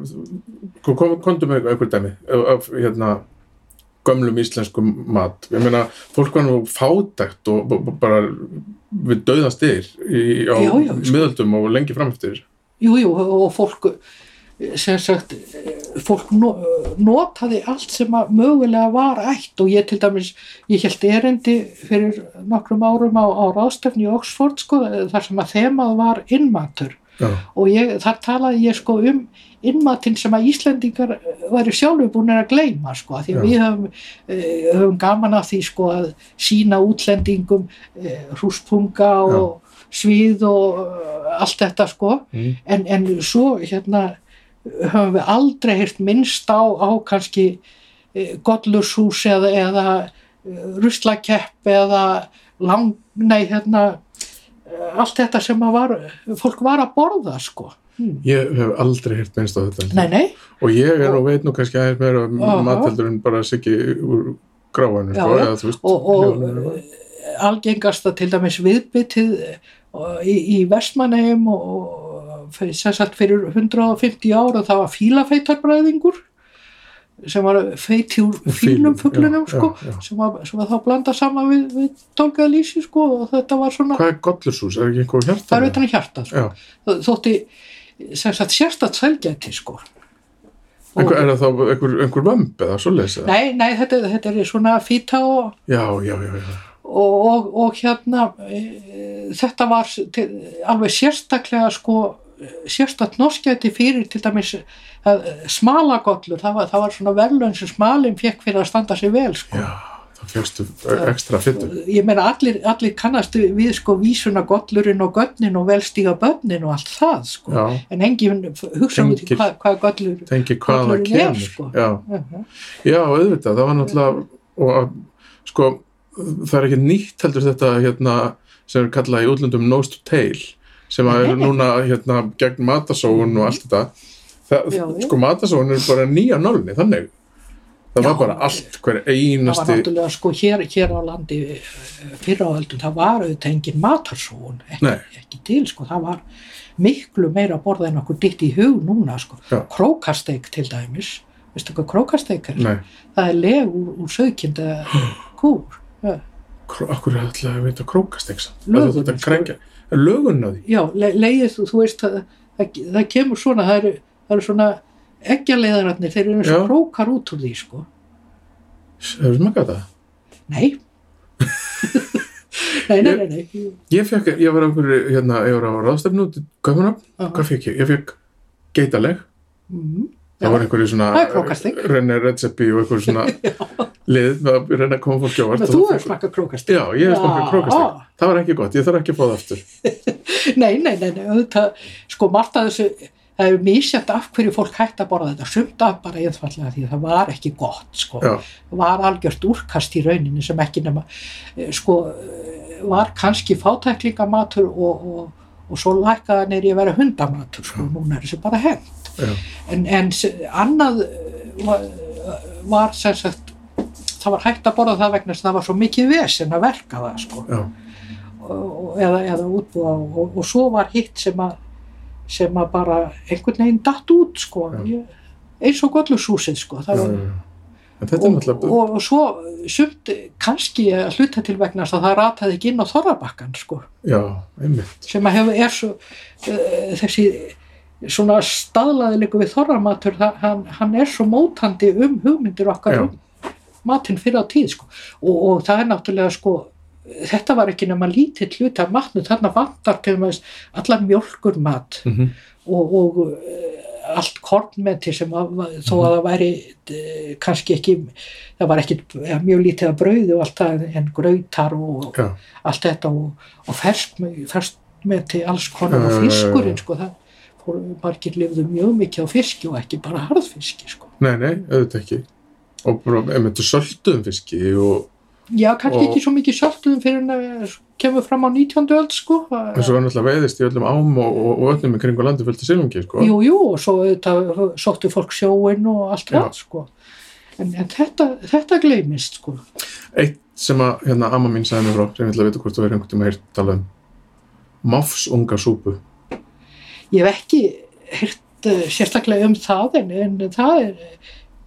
Sko, komdu með einhver dæmi af, hérna, gömlum íslenskum mat. Ég meina, fólk var nú fátækt og bara við dauðast yfir á sko. miðöldum og lengi frameftir. jú, jú, og fólk sagt eh, fólk no, notaði allt sem að mögulega var ætt og ég til dæmis ég held erindi fyrir nokkrum árum á, á ráðstöfni í Oxford sko, þar sem að þemað var innmatur Já, og ég, þar talaði ég sko um innmatinn sem að Íslendingar væri sjálfur búin að gleyma sko, því Já. að við höfum, uh, höfum gaman af því sko að sína útlendingum hrúspunga og svið og uh, allt þetta sko, mm. en, en svo hérna höfum við aldrei heyrt minnst á, á kannski uh, gollurshús eða, eða uh, ruslakepp eða lang, nei hérna uh, allt þetta sem var, fólk var að borða sko. Hmm. Ég hef aldrei heyrt minnst á þetta. Nei, nei, Og ég er nú veit nú kannski aðeins meira um en bara siggi úr Já, sko, og, og algengasta til dæmis viðbyttið í, í Vestmanneum og, og fyrir- sem sagt fyrir 150 ára það var fílafeitarbræðingur sem var feiti úr fínum já, sko. Sem, sem var þá blandað saman við, við tólkaða lýsi sko og þetta var svona, Hvað er gollursús? Er ekki einhver hjarta? það er utan að hjarta sko. Þótti sagt sérstætt sælgæti sko einhver, er það þá einhver, einhver vömb eða svoleiðis? eða? Nei, nei, þetta, þetta er svona fýta og og, og, og hérna e, þetta var til, alveg sérstaklega sko sérstakt norskæti fyrir til dæmis að, smalagollur, það var, það var svona verðlun sem smalinn fekk fyrir að standa sig vel sko. Já, það fjöxtu ekstra fyttu. ég meina allir, allir kannastu við sko vísuna gollurinn og gönnin og velstíga bönnin og allt það sko Já, en engin hugsa í Tengir- hvað, gollur Gollurinn er, sko. Já, uh -huh. já, auðvitað, það var náttúrulega, og að, sko, það er ekki nýtt heldur þetta, hérna, sem er kallað í útlöndum nose to tail, sem að er núna, hérna, gegn matasóun og allt þetta. Það, Já, sko, matasóun er bara nýja nálni, þannig. Það var Já. bara allt, hver það var einasti, náttúrulega sko hér, hér á landi eh, fyrra á öldum, það var auðvitað engin matarsóun, ekki, ekki til sko, það var miklu meira að borða en okkur ditt í hug núna sko, krókasteik til dæmis veistu hvað krókasteik er? nei, það er leg úr, úr sögkinda kúr já, okkur er alltaf að vita krókasteksa. Lögun, Þetta sko. krengja, er lögun á því? já le, legið þú, þú veist það, það, það kemur svona það eru, það eru svona eggjaleiðararnir, þeir eru eins og Já. krókar út úr því sko Hefur smakað það? nei nei, nei, nei, nei. Ég fekk, ég var á einhverju, hérna, ég var á ráðstefnu Kaupmannhöfn, Aha. hvað fekk ég? Ég fekk geitaleg, Mhm. það var einhverju svona er. René Redzepi og einhverju svona lið með að reyna að koma fólki á vart þú það hefur fekk- smakkað krókastek Já, ég hef smakað Já. krókastek Það var ekki gott, ég þarf ekki að fá það aftur. Nei, nei, nei, nei, auðvitað, sko margt að þessu, það er misjætt af hverju fólk hægt að borða þetta, sumt af bara einfallega því að það var ekki gott, sko, Já, það var algjört úrkast í rauninni sem ekki nema, eh, sko, eh, var kannski fátæklingamatur og, og, og svo lækkaða neyri að vera hundamatur, sko, núna er þessu bara hend. En, en annað eh, var, var sem sagt, það var hægt að borða það vegna það var svo mikið vesen að verka það, sko já, og- eða, eða útbúa og, og svo var hitt sem að sem að bara einhvern veginn datt út sko Já. ég, eins og gollusúsið sko já, það var, já. Er og, og, og svo sumt kannski að hluta til vegna að það rataði ekki inn á þorrabakkan sko Já, einmitt sem að hefur er svo uh, þessi svona staðlaði líka við þorramatur hann, hann er svo mótandi um hugmyndir okkar Já. um matinn fyrir á tíð sko. og, og það er náttúrulega sko þetta var ekki nema lítið hluti af matnu þarna vantar allan mjölkur mat mm og, og uh, allt kornmeti sem að, þó að það væri uh, kannski ekki það var ekki ja, mjög lítið af brauði og allt það en grautar og Já, allt þetta og, og ferskmeti fersk alls konar og fiskurinn sko það fór, margir lifðu mjög mikið á fiski og ekki bara harðfiski sko. Nei, nei, auðvitað ekki Og bara, einmitt, sölduðum fiski og já kannski Og- ekki svo mikið sjálftuðum fyrir en að kemur fram á 19. öld sko. Eins og var náttúrulega veiðist í öllum ám og, og, og öllum í kringu landi fylgta silungi, sko. Jú jú og svo auðvitað sóttu fólk sjóin og allt það sko. En, en þetta, þetta gleymist sko. Eitt sem að, hérna, amma mín sagði mér frá sem ég ætla að vita hvort þú verður einhvern tíma heyrt tala um. Máfsunga súpu. Ég hef ekki heyrt uh, sérstaklega um það en, en það er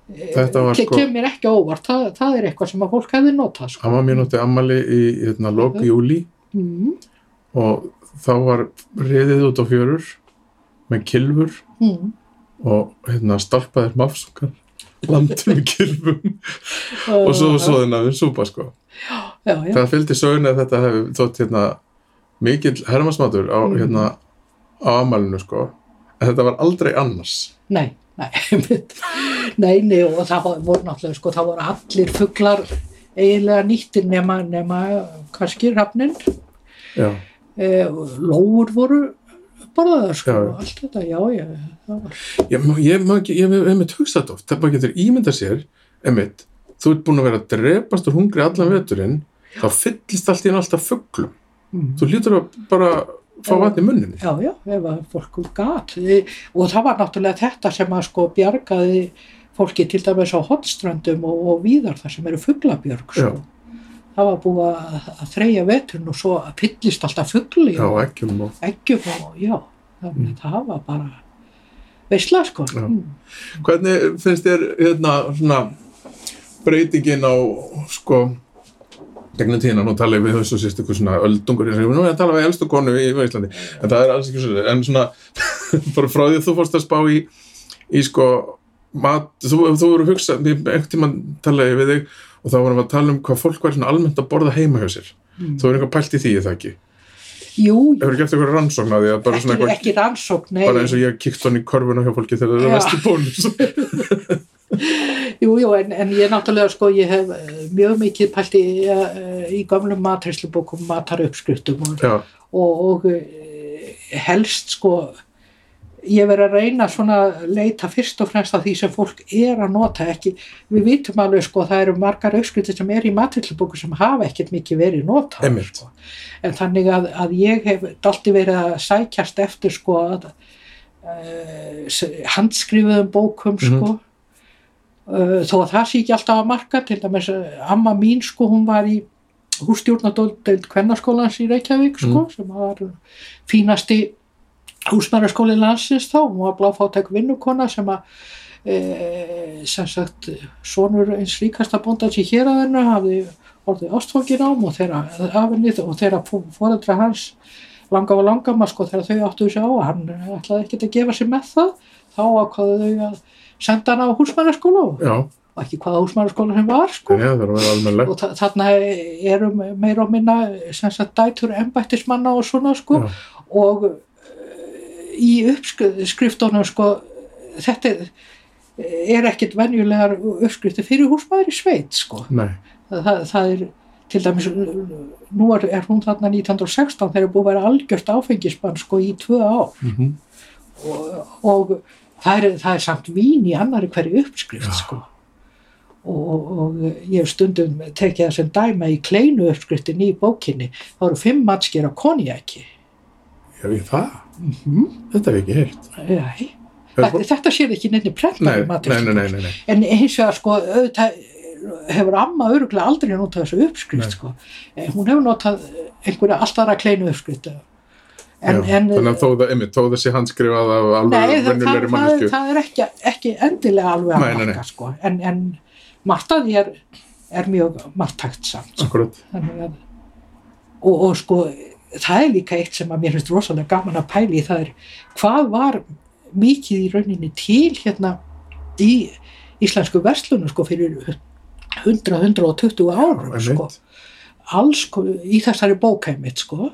Þetta var sko- kemur ekki óvart, það, það er eitthvað sem að fólk hefði notað sko. Amma mín átti ammali í hérna, lok júli mm, og þá var riðið út á fjörur með kilfur mm, og hérna, stalpaðir mafsungar landur með kilfum og svo svo þennan við súpa sko. já, já, Það fylgdi söguna að þetta hefði þótt hérna, mikill hermasmatur á, Mm. hérna, á amalinu sko. en þetta var aldrei annars. Nei, nei nei, nei og það voru náttúrulega sko, það voru allir fuglar eiginlega nýttir nema, nema kannski rafnin Já, e, lóur voru borðaðar sko, Já, allt þetta, já, já það var, ég, ég, ég hef einmitt hugsað oft, það bara getur ímynda sér einmitt, þú ert búin að vera að drepast úr hungri allan veturinn þá fyllist allt í enn alltaf fugglum mm. þú lítur að bara fá Já. vatn í munnin Já, já, ef að fólk gat E, og það var náttúrulega þetta sem að sko bjargaði fólki til dæmis á hotströndum og, og víðar þar sem eru fuglabjörg sko. það var búið að, að þreyja veturinn og svo fyllist alltaf fugli já, og ekkjum og eggjum og já, þannig Mm. að það var bara veistla sko mm. hvernig finnst þér hérna svona breytingin á sko gegnum tíðina, nú tala ég við þessu sérst eitthvað svona öldungur, ég nú er að tala við elstu konu í, Íslandi, en það er alls ekki svo en svona, bara frá því að þú fórst að spá í, í sko mat, þú, þú voru að hugsa einhvern tímann tala ég við þig og þá vorum við að tala um hvað fólk væri svona almennt að borða heima hjá sér, Mm. þú er eitthvað pælt í því það ekki, Jú, hefur gert eitthvað rannsókn á því að bara ekki, svona eitthvað ekki rannsókn nei. bara eins og ég kíkt hann í korfuna hjá fólki þegar það er vesti bónus Jú, jú, en, en ég náttúrulega sko, ég hef eh, mjög mikið pælt í, eh, í gamlum matreislubókum, mataruppskriftum og, og, og eh, helst sko, ég verið að reyna svona að leita fyrst og fremst að því sem fólk er að nota ekki, við vitum alveg sko, það eru margar uppskriftir sem er í matreislubókum sem hafa ekkert mikið verið nota sko. en þannig að, að ég hef dalti verið að sækjast eftir sko að uh, handskrifuðum bókum sko uh, þó að það sé ekki alltaf að marka til dæmis uh, amma mín sko hún var í hússtjórnadóld kvennarskólans í Reykjavík sko sem var fínasti húsmæraskóli landsins þá. Hún var bláfátæk vinnukona sem að e, sem sagt sonur eins líkasta bóndans í héraðinu hafði orðið ástfókin ám og þeirra afinnið og þeirra fóreldra hans langa og langa maður sko þegar þau áttu þessu á hann ætlaði ekkert að gefa sér með það þá ákvaðu þau að senda hann á húsmæraskóla og ekki hvaða húsmæraskóla sem var sko. Já, og þa- þarna eru meira og minna sem sagt dætur embættismanna og svona sko. Og uh, í uppskriftunum sko þetta er, er ekkert venjulegar uppskrifti fyrir húsmaður í sveit sko. Nei, það, það, er til dæmis nú er, er hún þarna 1916 þegar búið að vera algjört áfengisbann sko í tvö ár. Mm og, og það, er, það er samt vín í annari hverju uppskrift sko. Og, og, og ég hef stundum tekið það sem dæma í kleinu uppskriftin í bókinni þá eru fimm matskir á konjaki já, ég það? Mm Þetta er ekki heilt Nei, þetta, þetta sér ekki nefnir nei. en hins vegar sko auðvitað hefur amma öruglega aldrei notað þessu uppskrift sko. Eh, hún hefur notað einhverja allt aðra kleinu uppskrift en, Já, en Þannig að þó það, einmitt, þó sé handskrifað af alveg það, mannesku það er ekki, ekki endilega alveg að marka sko. en, en margt að því er, er mjög margtækt samt sko. Að, og, og sko það er líka eitt sem að mér finnst rosalega gaman að pæli það er hvað var mikið í rauninni til hérna í íslensku verslunum sko fyrir 100-120 árum sko. alls sko, í þessari bókæmitt sko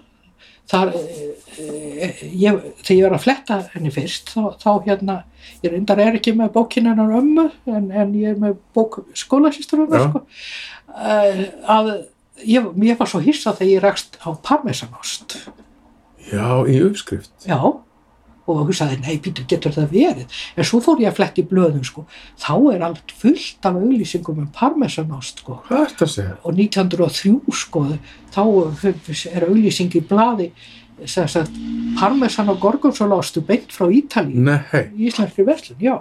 þar e, ég, þegar ég var að fletta henni fyrst þá, þá hérna ég reyndar er ekki með bókin hennar ömmu en, en ég er með bók skólasýstur Já. sko. E, að ég, ég var svo hissa þegar ég rakst á parmesanost. Já, í uppskrift. Já og hugsaði, nei, Pítur, getur það verið? En svo fór ég að fletta í blöðum sko. Þá er allt fullt af auglýsingum um parmesanost sko. Og 1903 sko þá er auglýsing í blaði sem sagt parmesan og gorgonzolástu beint frá Ítali í íslenskri verslun, já.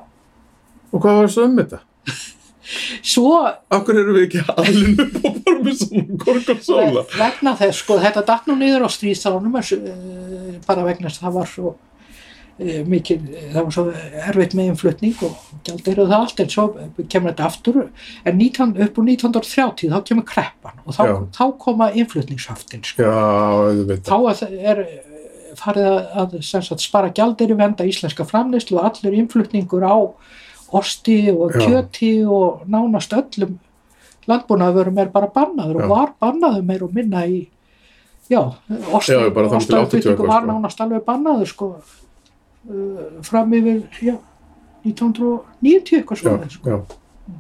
Og hvað var svo um þetta? svo Akkur eru við ekki alveg upp á parmesan og gorgonzola? vegna þess sko þetta datt nú niður á stríðsálunum uh, bara vegna þess að það var svo e, mikil, það var svo erfitt með innflutning og og það allt en svo kemur þetta aftur en 19, upp úr 1930 þá kemur kreppan og þá, Já. þá koma innflutningshaftin sko. Já, þá er, farið að, að spara gjaldir venda íslenska framneyslu og allur innflutningur á osti og Já. kjöti og nánast öllum landbúnaðurum er bara bannaður Já. og var bannaður meir og minna í já, osti, Já, bara þangað til 80 ostautflutningur eitthvað, var sko. nánast alveg bannaður sko fram yfir já, 1990 eitthvað svona sko. já,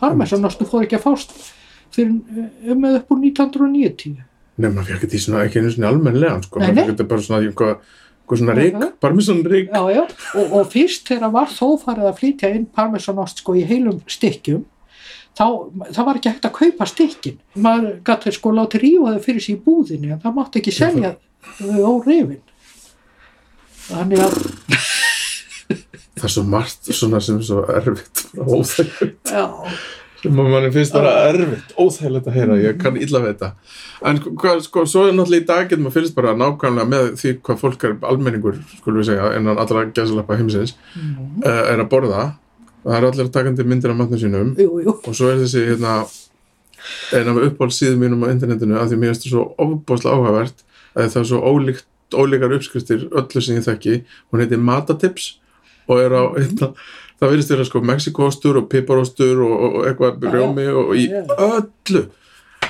parmesanosti fór ekki að fást fyrir um með upp úr 1990 Nei, maður fekk þetta í svona, ekki einu svona almennlegan, sko. Maður fekk þetta bara svona, eitthvað, eitthvað svona svona rík. Já, já, og, og fyrst þegar var þó farið að flytja inn parmesanost sko í heilum stykkjum þá, það var ekki hægt að kaupa stykkin maður gæti sko láti rífa þau fyrir sig í búðinni en það mátti ekki selja þau órifin þannig að Það er svo margt svona sem er svo erfitt, bara óþægilegt. já, sem að manni finnst bara erfitt, óþægilegt að heyra, ég kann illa við þetta. En hvað, sko, svo er náttúrulega í dag getur maður finnst bara nákvæmlega með því hvað fólk er almenningur, skulum við segja, innan allra gæsalappa heimsins, mm, uh, er að borða. Það er allir að taka undir myndir af matnum sínum jú, jú og svo er þessi, hérna, eina af uppáhaldsíðum mínum á internetinu að því mér finnst það svo ofbáslega áhugavert að það er svo ólíkt, ólíkar uppskriftir öllu sem ég þekki, hún heitir Matatips og er á, hérna, það virðist vera sko mexikóstur og piparóstur og, og, og eitthvað rjómi og í öllu.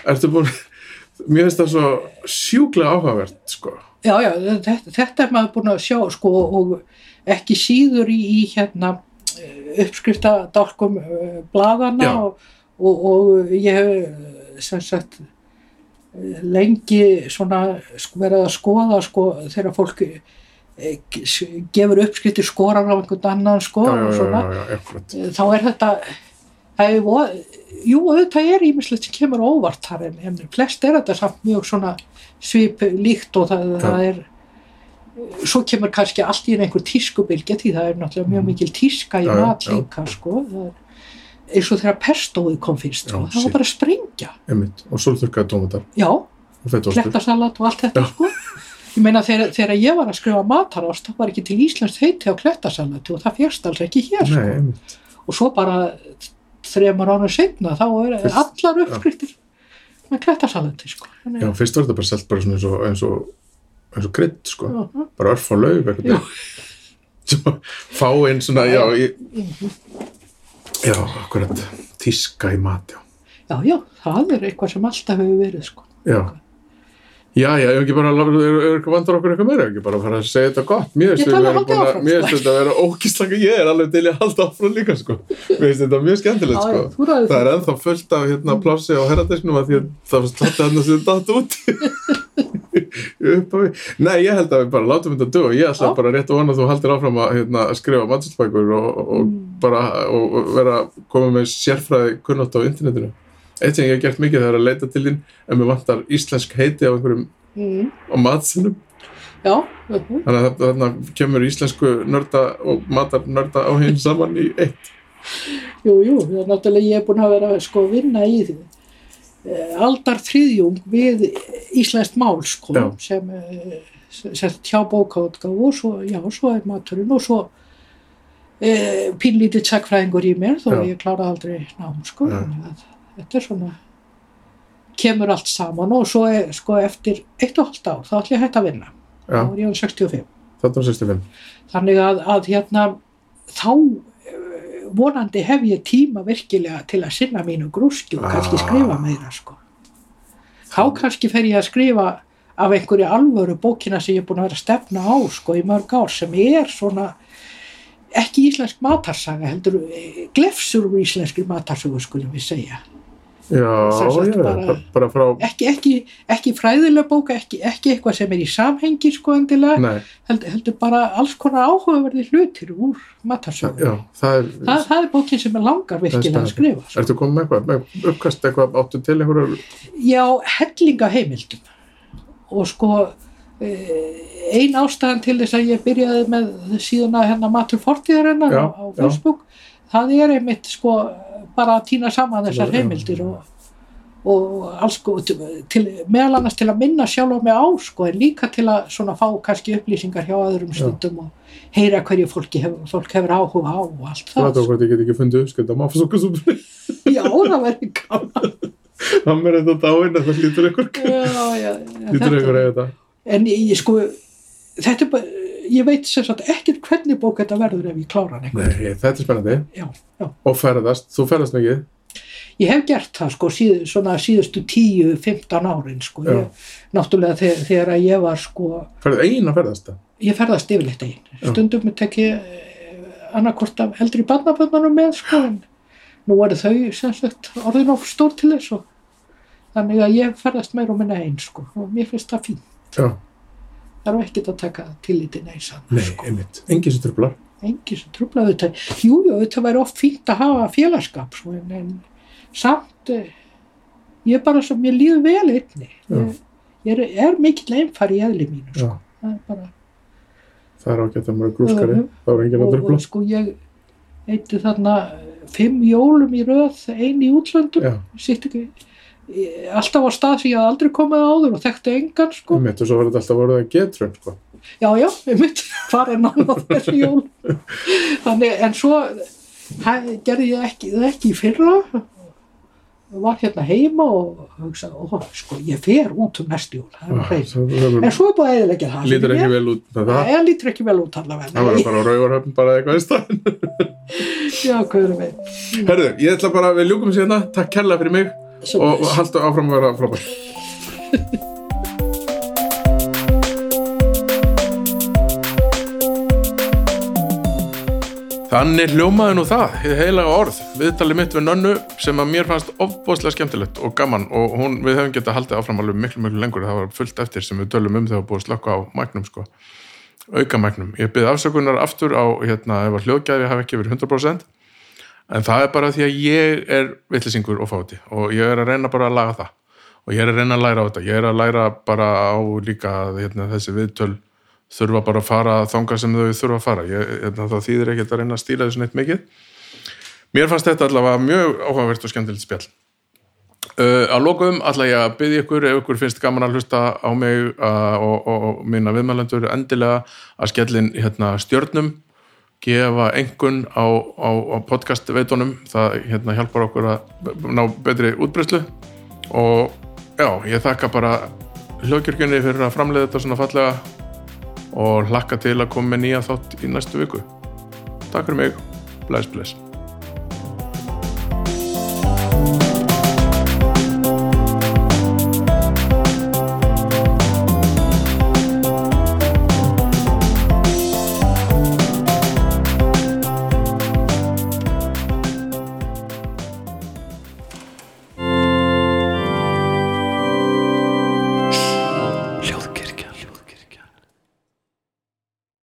Ertu búin mér finnst það svo sjúklega áhugavert sko. Já, já, þetta, þetta er maður búin að sjá sko og ekki síður í, í hérna uppskriftadálkum uh, bladana og, og, og ég hef eh, sem sagt eh, lengi svona verið að skoða sko þegar fólk eh, gefur uppskriftir skorar á einhvern annan sko já, já, já, akkurat. þá er þetta það er, jú, auðvitað er ímislegt sem kemur óvart þar en, en flest er þetta samt mjög svona svip líkt og það, það er svo kemur kannski allt í einhver tískubilgja því það er náttúrulega mjög mikil tíska í mat líka sko það er eins og þegar pestóið kom fyrst sko. Já, það var bara að sprengja. Einmitt, og sólþurkaði tómatar. Klettasalat og allt þetta sko. Ég meina þegar, þegar ég var að skrifa matarást þá var ekki til Íslands heiti á klettasalati og það fjast alls ekki hér Nei, sko og svo bara þremur ánum setna þá er Fyrst- allar uppskriftir með klettasalati sko. Já, fyrst var þetta bara selt bara eins og, eins og, eins og krydd sko, Já, bara örf á eitthvað. Svo fá inn svona, já, ég, já, akkurat. Tíska í mat, já. Já, já, það er eitthvað sem alltaf hefur verið sko. Já, já, já, ég hef ekki bara, er, eitthvað vandar okkur eitthvað meira, ekki bara að fara að segja þetta gott, mér Ég finnst þetta að, sko. þetta vera ógíslanga, ég er alveg til að halda áfram líka, sko, mér finnst þetta mjög skemmtilegt, Já, sko, já, ræður það er ennþá fullt af hérna plássi á herradesknum að því að það var sláttið hann sem þetta datt út upp á við, nei, ég held að við bara látum þetta dög, ég ætla Já. bara rétt að vona að þú haldir áfram að hérna, að skrifa matsalsbækur og, og Mm. Bara og, og vera að koma með sérfræði kunnátt á internetinu. Eitt sem ég hef gert mikið það er að leita til þín ef mér vantar íslensk heiti á einhverjum mm, á matsinum já, þannig að þarna kemur íslensku nörda og matar nörda á hinn saman í eitt. Jú, jú, það er náttúrulega ég er búin að vera sko að vinna í því. Aldar þriðjung við íslenskt mál sko Já. sem, eh, sem hjá bókaútgáfu og svo, já, svo er maturinn og svo e, pínlítið tsekkfræðingur í mér þó að ég klára aldrei nám sko að þetta er svona kemur allt saman og svo er, sko eftir eitt og halvt ár þá ætlum ég að hætta að vinna. Þá er ég á 65 þetta var 65 þannig að, að hérna þá eh, vonandi hef ég tíma virkilega til að sinna mínu grúski og kannski Ah. skrifa meira sko. þá kannski fer ég að skrifa af einhverju alvöru bókina sem ég er búin að vera að stefna á sko, í mörg ár sem er svona ekki íslensk matarsaga heldur eh, glefsur úr íslenskri matarsugu skulum við segja já, já, bara- bara, frá ekki, ekki, ekki fræðilega bóka ekki, ekki eitthvað sem er í samhengi sko endilega nei, heldur, bara alls konar áhugaverði hlutir úr matarsögu. já, það er Það, það er bókin sem er langar virkilega að skrifa. Sko. ertu komið með eitthvað, með uppkast eitthvað áttu til einhverju Já, hellinga heimildum og sko ein ástæðan til þess að ég byrjaði með síðan að hennar matur fortíðarinnar Já, á, á já. Facebook það er einmitt sko bara að týna saman þessar heimildir og, og alls sko til, meðal annars til að minna sjálf á mig á sko en líka til að svona fá kannski upplýsingar hjá öðrum stundum og heyra hverju fólki hef, fólk hefur áhuga á og allt Það það er hvort ég get ekki fundið uppskrift á maffasókusúpunni. já það verður gaman Það mér þetta dáinn að það lítur já, Lítur einhver að þetta. En ég, ég sko þetta er bara ég veit sem sagt ekkert hvernig bók þetta verður ef ég klára hann Nei, þetta er spennandi. já, já Og ferðast, þú ferðast mikið. Ég hef gert það sko síð, svona síðustu 10-15 árin sko. Ég, náttúrulega þegar, þegar að ég var sko, Ferðið eina ferðast það. ég ferðast yfirleitt einn. Já. Stundum tek ég annarkort af eldri barnaböndunum með sko en nú eru þau sem sagt orðin of stór til þess og þannig að ég ferðast meir og minna einn sko og mér finnst það fín. Já. Það er ekkert að taka tilliti neysan Nei, sko. einmitt. Engin sem trublar. Engi sem trúblaði þetta. Jú, jú, þetta væri oft fínt að hafa félagskap sko en, en samt eh, ég er bara svo, mér líður vel einni. Ég, ég er, er mikill einfari í eðli mínu Já. sko. Það er bara Það er ágætt að maður er grúskari. Það var engin að trubla. sko ég eitti þarna fimm jólum í röð ein í útlöndum Já, sitt ekki ég- alltaf á stað sem ég hafði aldrei komið áður og þekkti engan sko einmitt. Og svo var þetta alltaf voruð að getrun, sko. já já, ég mynd fara enn á þessu jól þannig en svo hæ- gerði ég ekki, það ekki í fyrra var hérna heima og hugsaði, ó, sko, ég fer út um næstu jól, það er Ah, Það það- en svo er búið að eðilegja það lítur ekki vel út með það. það lítur ekki vel út allavega Það var bara á rauvarhöfn bara eitthvað í staðin. já, hvað erum við Herðu, ég ætla bara, við ljúkum síðan. Takk kærlega fyrir mig og, haldu áfram að vera frábær. Þannig hljómaði nú það, heilaga orð, viðtalið mitt við nönnu sem að mér fannst ofbóðslega skemmtilegt og gaman og hún, við hefum getað haldið áfram alveg miklu, miklu lengur, það var fullt eftir sem við tölum um þegar við búið að slökka á mæknum sko, auka mæknum. Ég byrði afsökunar aftur á, hérna, ef að hljóðgæði hafi ekki verið 100% en það er bara því að ég er vittlisingur og fáti. Og ég er að reyna bara að laga það. Og ég er að reyna að læra á þetta, ég er að læra bara á líka hérna, þessi viðtöl þurfa bara að fara þanga sem þau þurfa að fara. Ég, hérna, það þýðir ekkert að reyna að stíla þessu neitt mikið. Mér fannst þetta allavega mjög áhugavert og skemmtilegt spjall. Uh, að lokum ætla ég að byggja ykkur ef ykkur finnst gaman að hlusta á mig uh, og, og, og minna viðmælendur endilega að skellin hérna, stjörnum gefa engun á, á, á podcast veitunum það hérna, hjálpar okkur að ná betri útbreyslu og já, ég þakka bara hljóðkjörgjunni fyrir að framleiða þetta svona fallega og hlakka til að koma með nýja þátt í næstu viku. Takk fyrir mig, bless bless